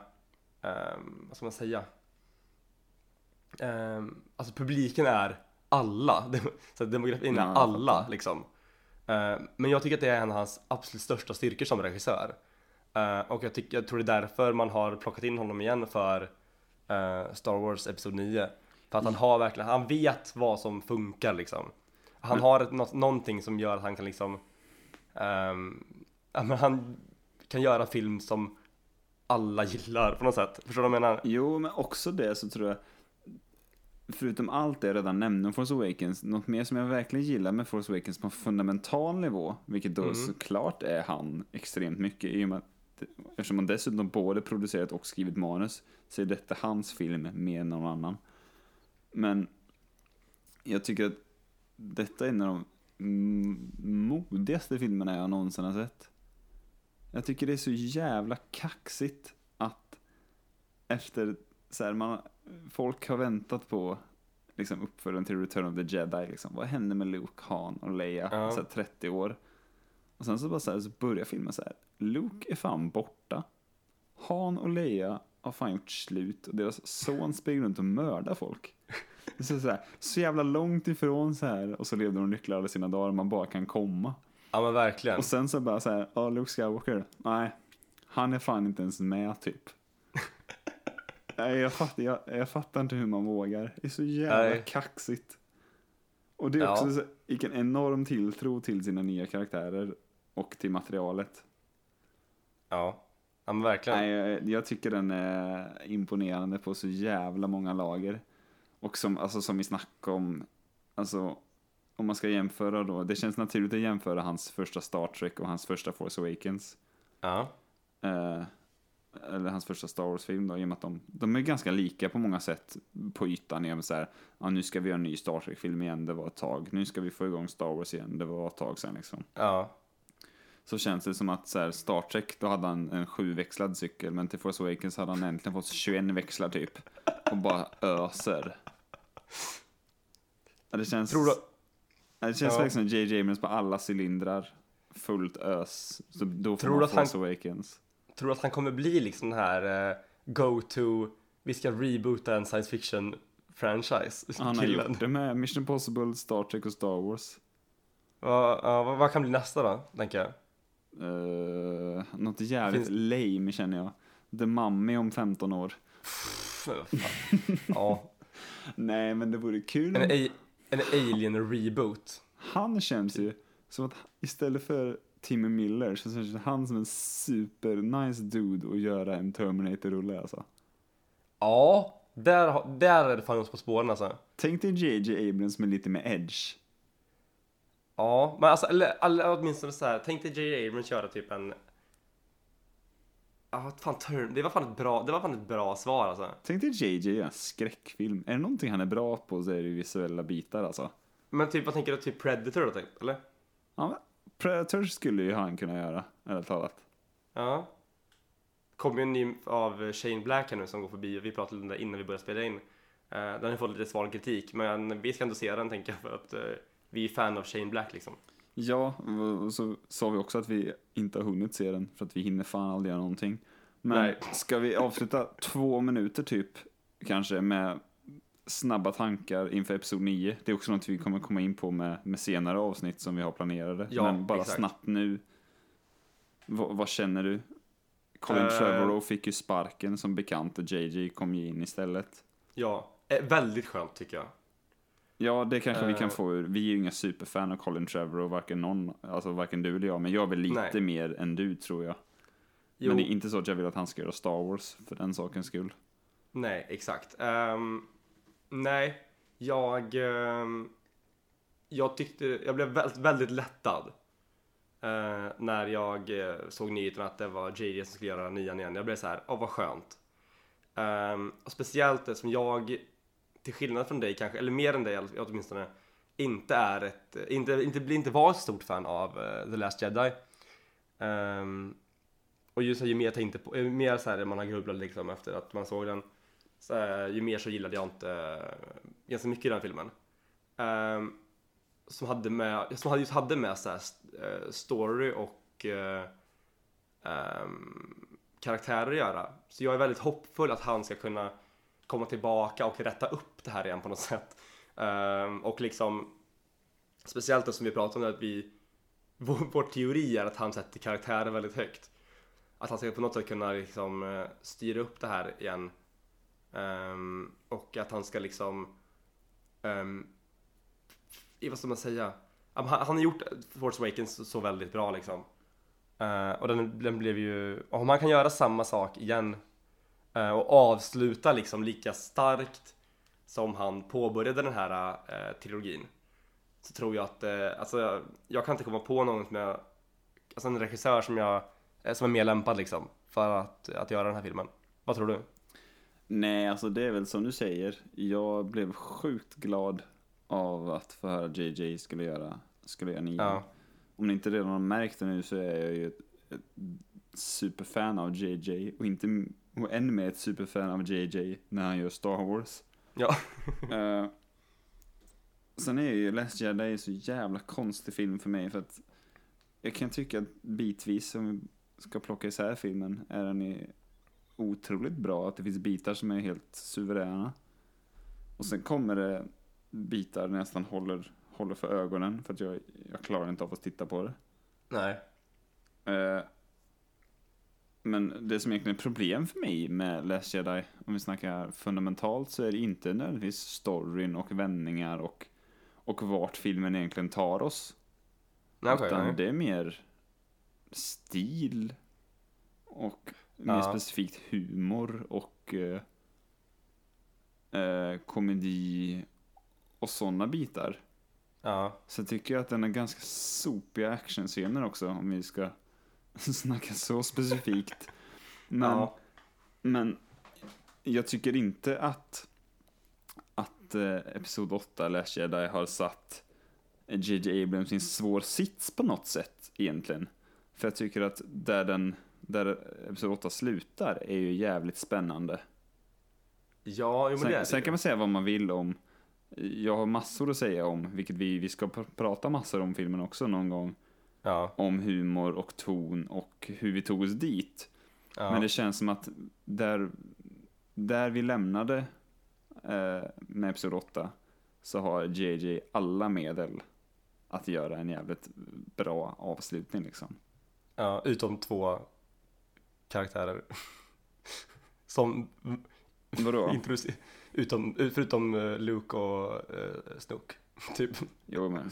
eh, vad ska man säga? Eh, alltså publiken är alla. Så demografin är alla liksom. Eh, men jag tycker att det är en av hans absolut största styrkor som regissör. Eh, och jag, tycker, jag tror det är därför man har plockat in honom igen för eh, Star Wars Episod 9. För att han har verkligen, han vet vad som funkar liksom. Han har ett, något, någonting som gör att han kan liksom ehm, ja, men han kan göra film som alla gillar på något sätt. Förstår du vad jag menar? Jo, men också det så tror jag, förutom allt det jag redan nämnde om Force Awakens, något mer som jag verkligen gillar med Force Awakens på en fundamental nivå, vilket då Mm. såklart är han extremt mycket, i och med att, eftersom han dessutom både producerat och skrivit manus, så är detta hans film mer än någon annan. Men jag tycker att detta är en av de modigaste filmerna jag någonsin har sett. Jag tycker det är så jävla kaxigt att efter så här, man, folk har väntat på liksom uppföljaren till Return of the Jedi. Liksom. Vad hände med Luke, Han och Leia? Ja. Så här, 30 år. Och sen så bara så, här, så börjar filmen så här. Luke är fan borta. Han och Leia har fan gjort slut och deras son springer runt och mördar folk. Så, så, här, så jävla långt ifrån så här och så levde de lyckliga alla sina dagar man bara kan komma. Ja men verkligen. Och sen så bara så här, ja Luke Skywalker, nej, han är fan inte ens med typ. nej, jag fattar, jag, jag fattar inte hur man vågar. Det är så jävla Nej. kaxigt. Och det är Ja. också så, vilken enorm tilltro till sina nya karaktärer och till materialet. Ja. ja men verkligen. Nej, jag, jag tycker den är imponerande på så jävla många lager. Och som, alltså, som vi snackade om, alltså om man ska jämföra då, det känns naturligt att jämföra hans första Star Trek och hans första Force Awakens. Ja. Eh, eller hans första Star Wars-film då, i och med att de, de är ganska lika på många sätt på ytan. Jag så här, ja, nu ska vi göra en ny Star Trek-film igen, det var ett tag. Nu ska vi få igång Star Wars igen, det var ett tag sedan liksom. Ja. Så känns det som att så här, Star Trek, då hade han en sjuväxlad cykel, men till Force Awakens hade han äntligen fått 21 växlar typ. Och bara öser. Ja, det känns... Tror du- Ja, det känns Ja. verkligen som J.J. Abrams på alla cylindrar. Fullt ös. Så då får Tror man att han- Force Awakens. Tror du att han kommer bli liksom den här eh, go-to, vi ska reboota en science fiction franchise? Han har gjort det med Mission Impossible, Star Trek och Star Wars. Ja, vad, vad kan bli nästa då, tänker jag? Uh, något jävligt Finns- lame känner jag. The Mummy om 15 år. Ja, Nej, men det vore kul en, a- en alien reboot. Han känns ju som att istället för Timmy Miller så känns han som en super nice dude att göra en Terminator-rulle alltså. Ja, där, där är det fan oss på spåren alltså. Tänk dig J.J. Abrams med lite med edge. Ja, men alltså, eller, eller åtminstone så här, tänk dig J.J. Abrams köra typ en... Ja, fan, turn. Det var fan ett bra, det var fan ett bra svar alltså. Tänk dig J.J. göra en skräckfilm. Är det någonting han är bra på så är det visuella bitar alltså. Men typ, vad tänker du? Typ Predator då, tänk, eller? Ja, men Predator skulle ju han kunna göra, ärligt talat. Ja. Kommer ju en ny av Shane Black här nu som går förbi och vi pratade om det innan vi började spela in. Eh, Den har fått lite sval kritik, men vi ska ändå se den tänker jag för att eh, vi är fan av Shane Black liksom. Ja, och så sa vi också att vi inte har hunnit se den för att vi hinner fan aldrig göra någonting. Men Nej. ska vi avsluta två minuter typ, kanske med snabba tankar inför episod 9? Det är också något vi kommer komma in på med, med senare avsnitt som vi har planerade. Ja, Men bara exakt. snabbt nu. V- vad känner du? Colin Eh. Trevorrow fick ju sparken som bekant och JJ kom ju in istället. Ja, eh, väldigt skönt tycker jag. Ja, det kanske vi kan Eh. få ur. Vi är ju inga superfan av Colin Trevorrow, varken någon, alltså varken du eller jag, men jag är väl lite Nej. mer än du tror jag. Jo, Men det är inte så att jag vill att han ska göra Star Wars för den sakens skull. Nej, exakt. Ehm, nej, jag... ehm, jag tyckte... Jag blev väldigt, väldigt lättad. eh, när jag eh, såg nyheten att det var JJ som skulle göra nian igen. Jag blev så här, åh vad skönt. Ehm, och speciellt eftersom jag, till skillnad från dig kanske, eller mer än dig åtminstone, inte är ett, inte, inte, inte, inte var ett stort fan av uh, The Last Jedi. Um, och ju, så, ju mer jag tänkte på, ju mer så här man har grubblat liksom efter att man såg den, så, här, ju mer så gillade jag inte uh, ganska mycket i den filmen. Um, som hade med, som hade, just hade med så här, st- eh, story och eh, ehm, karaktärer att göra. Så jag är väldigt hoppfull att han ska kunna komma tillbaka och rätta upp det här igen på något sätt. Um, och liksom, speciellt eftersom vi pratade om att vi, vår, vår teori är att han sätter karaktären väldigt högt. Att han ska på något sätt kunna liksom eh, styra upp det här igen. Um, och att han ska liksom, um, vad ska man säga? Han, han har gjort Force Awakens så, så väldigt bra liksom. Uh, och den, den blev ju, om man kan göra samma sak igen och avsluta liksom lika starkt som han påbörjade den här uh, trilogin så tror jag att, eh, alltså jag, jag kan inte komma på någon som jag, alltså en regissör som jag, eh, som är mer lämpad liksom för att, att göra den här filmen. Vad tror du? Nej, alltså det är väl som du säger. Jag blev sjukt glad av att få höra JJ skulle göra, skulle göra nian. Ja. Om ni inte redan har märkt det nu så är jag ju ett, ett superfan av JJ och inte och än mer ett superfan av JJ när han gör Star Wars. Ja. Eh, sen är ju Last Jedi så jävla konstig film för mig för att jag kan tycka att bitvis, om vi ska plocka isär filmen, är den är otroligt bra. Att det finns bitar som är helt suveräna. Och sen kommer det bitar nästan håller, håller för ögonen för att jag, jag klarar inte av att titta på det. Nej. Eh, men det som egentligen är problem för mig med Last Jedi, om vi snackar fundamentalt, så är det inte nödvändigtvis storyn och vändningar och, och vart filmen egentligen tar oss. Okej, utan nej. det är mer stil och mer Ja. specifikt humor och eh, eh, komedi och sådana bitar. Ja. Så tycker jag att den är ganska sopiga actionscener också, om vi ska snacka så specifikt. Men, Ja. men jag tycker inte att, att eh, Episod 8, Last Jedi, har satt J.J. Abrams i en svår sits på något sätt egentligen. För jag tycker att där, den, där Episod 8 slutar är ju jävligt spännande. Ja, jo, men det är Sen, det sen kan man säga vad man vill om, jag har massor att säga om, vilket vi, vi ska pr- prata massor om filmen också någon gång, Ja. om humor och ton och hur vi tog oss dit. ja. Men det känns som att där, där vi lämnade eh, med Episod 8 så har JJ alla medel att göra en jävligt bra avslutning liksom. Ja, utom två karaktärer. Som Vadå? utom, förutom eh, Luke och uh, Snoke. Typ. Jo men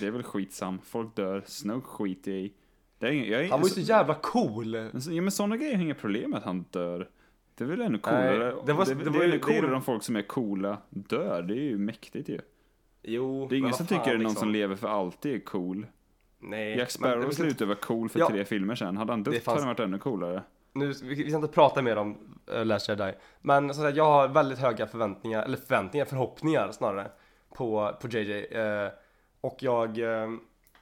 det är väl skitsam. Folk dör, Snoke skiter jag i. Det är, jag är, Han var ju så jävla cool! Ja men sådana grejer har inga problem med att han dör. Det är väl ännu coolare. Nej, det var- det, det det, var är ännu det är ju- coolare om folk som är coola dör. Det är ju mäktigt ju. Jo, Det är ingen som fan, tycker att någon liksom. som lever för alltid är cool. Nej. Jack Sparrow slutade vara cool för Ja. tre filmer sedan. Hade han Det dött fanns- hade han varit ännu coolare. Nu, vi, vi ska inte prata mer om uh, Last Jedi. Men så att jag har väldigt höga förväntningar, eller förväntningar, förhoppningar snarare på, på JJ. eh, och jag, eh,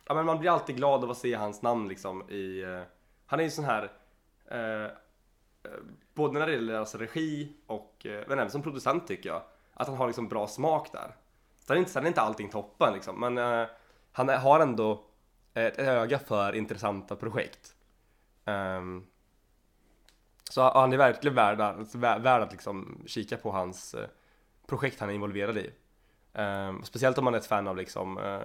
ja men man blir alltid glad av att se hans namn liksom i, eh, han är ju sån här, eh, eh, både när det gäller alltså regi och, eh, men även som producent tycker jag, att han har liksom bra smak där. Sen är inte, sen är inte allting toppen liksom, men eh, han är, har ändå ett öga för intressanta projekt. Um, så han är verkligen värd, att- värd att liksom kika på hans eh, projekt han är involverad i. Ehm, speciellt om man är ett fan av liksom, eh,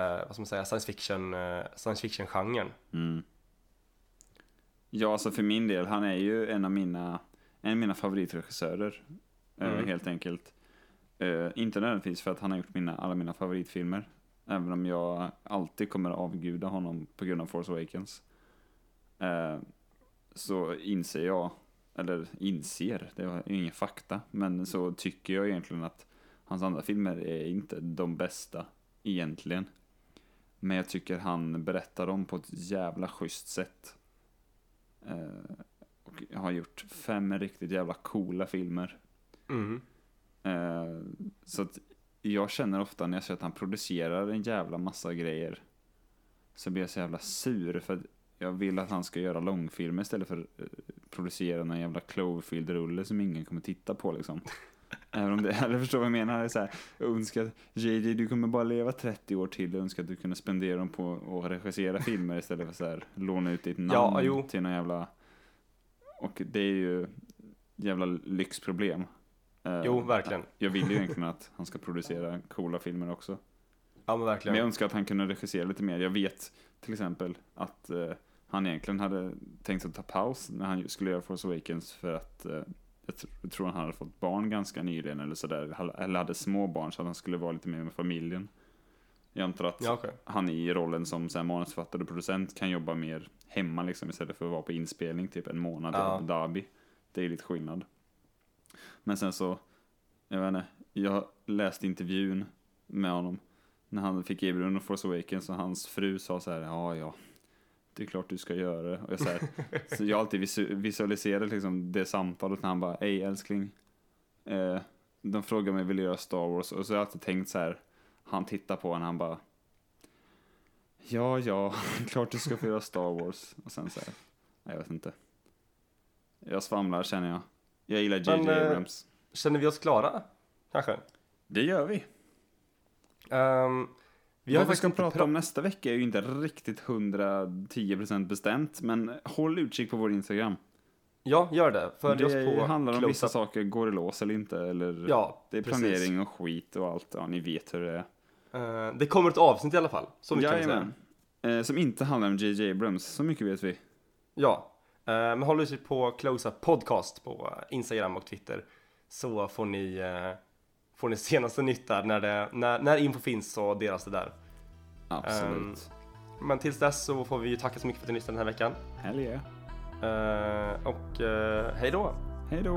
eh, vad ska man säga, science fiction, eh, science fiction-genren. Ja, alltså för min del, han är ju en av mina, en av mina favoritregissörer. Mm. helt enkelt. Inte nödvändigtvis för att han har gjort mina, alla mina favoritfilmer. Även om jag alltid kommer att avguda honom på grund av Force Awakens. Så inser jag eller inser, det är ingen fakta, men så tycker jag egentligen att hans andra filmer är inte de bästa egentligen. Men jag tycker han berättar dem på ett jävla schysst sätt. Eh, och har gjort fem riktigt jävla coola filmer. Mm. Eh, så att jag känner ofta när jag ser att han producerar en jävla massa grejer så blir jag så jävla sur för att jag vill att han ska göra långfilmer istället för att eh, producera någon jävla Cloverfield-rulle som ingen kommer titta på liksom. Även om det, eller förstår vad jag menar? Det är så här, jag önskar att JJ, du kommer bara leva 30 år till. Jag önskar att du kunde spendera dem på att regissera filmer istället för så här, låna ut ditt namn Ja, jo. till någon jävla... Och det är ju jävla lyxproblem. Eh, Jo, verkligen. Jag vill ju egentligen att han ska producera coola filmer också. Ja men verkligen. Men jag önskar att han kunde regissera lite mer. Jag vet till exempel att eh, han egentligen hade tänkt att ta paus när han skulle göra Force Awakens för att eh, jag, tr- jag tror han hade fått barn ganska nyligen eller sådär. Eller hade små barn så att han skulle vara lite mer med familjen. Jag antar att Ja, okej. han i rollen som så här, manusförfattare och producent kan jobba mer hemma liksom istället för att vara på inspelning typ en månad i Ja. Abu Dhabi. Det är lite skillnad. Men sen så, jag vet inte, jag läste intervjun med honom när han fick erbjudande om Force Awakens och hans fru sa så här, ja ja, det är klart du ska göra det. Och jag, så, här, så jag alltid visu- visualiserat liksom det samtalet när han bara, ej älskling, eh, de frågar mig vill jag göra Star Wars och så har jag alltid tänkt så här, han tittar på honom han bara, ja ja, klart du ska få göra Star Wars. Och sen så här, nej, jag vet inte. Jag svamlar känner jag. Jag gillar JJ eh, Abrams. Känner vi oss klara? Kanske? Det gör vi. Um, vi har Vad vi faktiskt ska prata pra- om nästa vecka är ju inte riktigt 110% bestämt, men håll utkik på vår Instagram. Ja, gör det. Följ oss det på handlar om vissa saker, går i lås eller inte, eller Ja, det är precis. planering och skit och allt. Ja, ni vet hur det är. Eh, det kommer ett avsnitt i alla fall. Så mycket kan säga. Eh, som inte handlar om JJ Abrams, så mycket vet vi. Ja, eh, men håll utkik på Close Up Podcast på Instagram och Twitter. Så får ni, får ni senaste nytt där. När, det, när, när info finns så delas det där. Absolut. Ehm, Men tills dess så får vi ju tacka så mycket för att ni lyssnade den här veckan. Hell yeah. Eh, och eh, hej då! Hej då!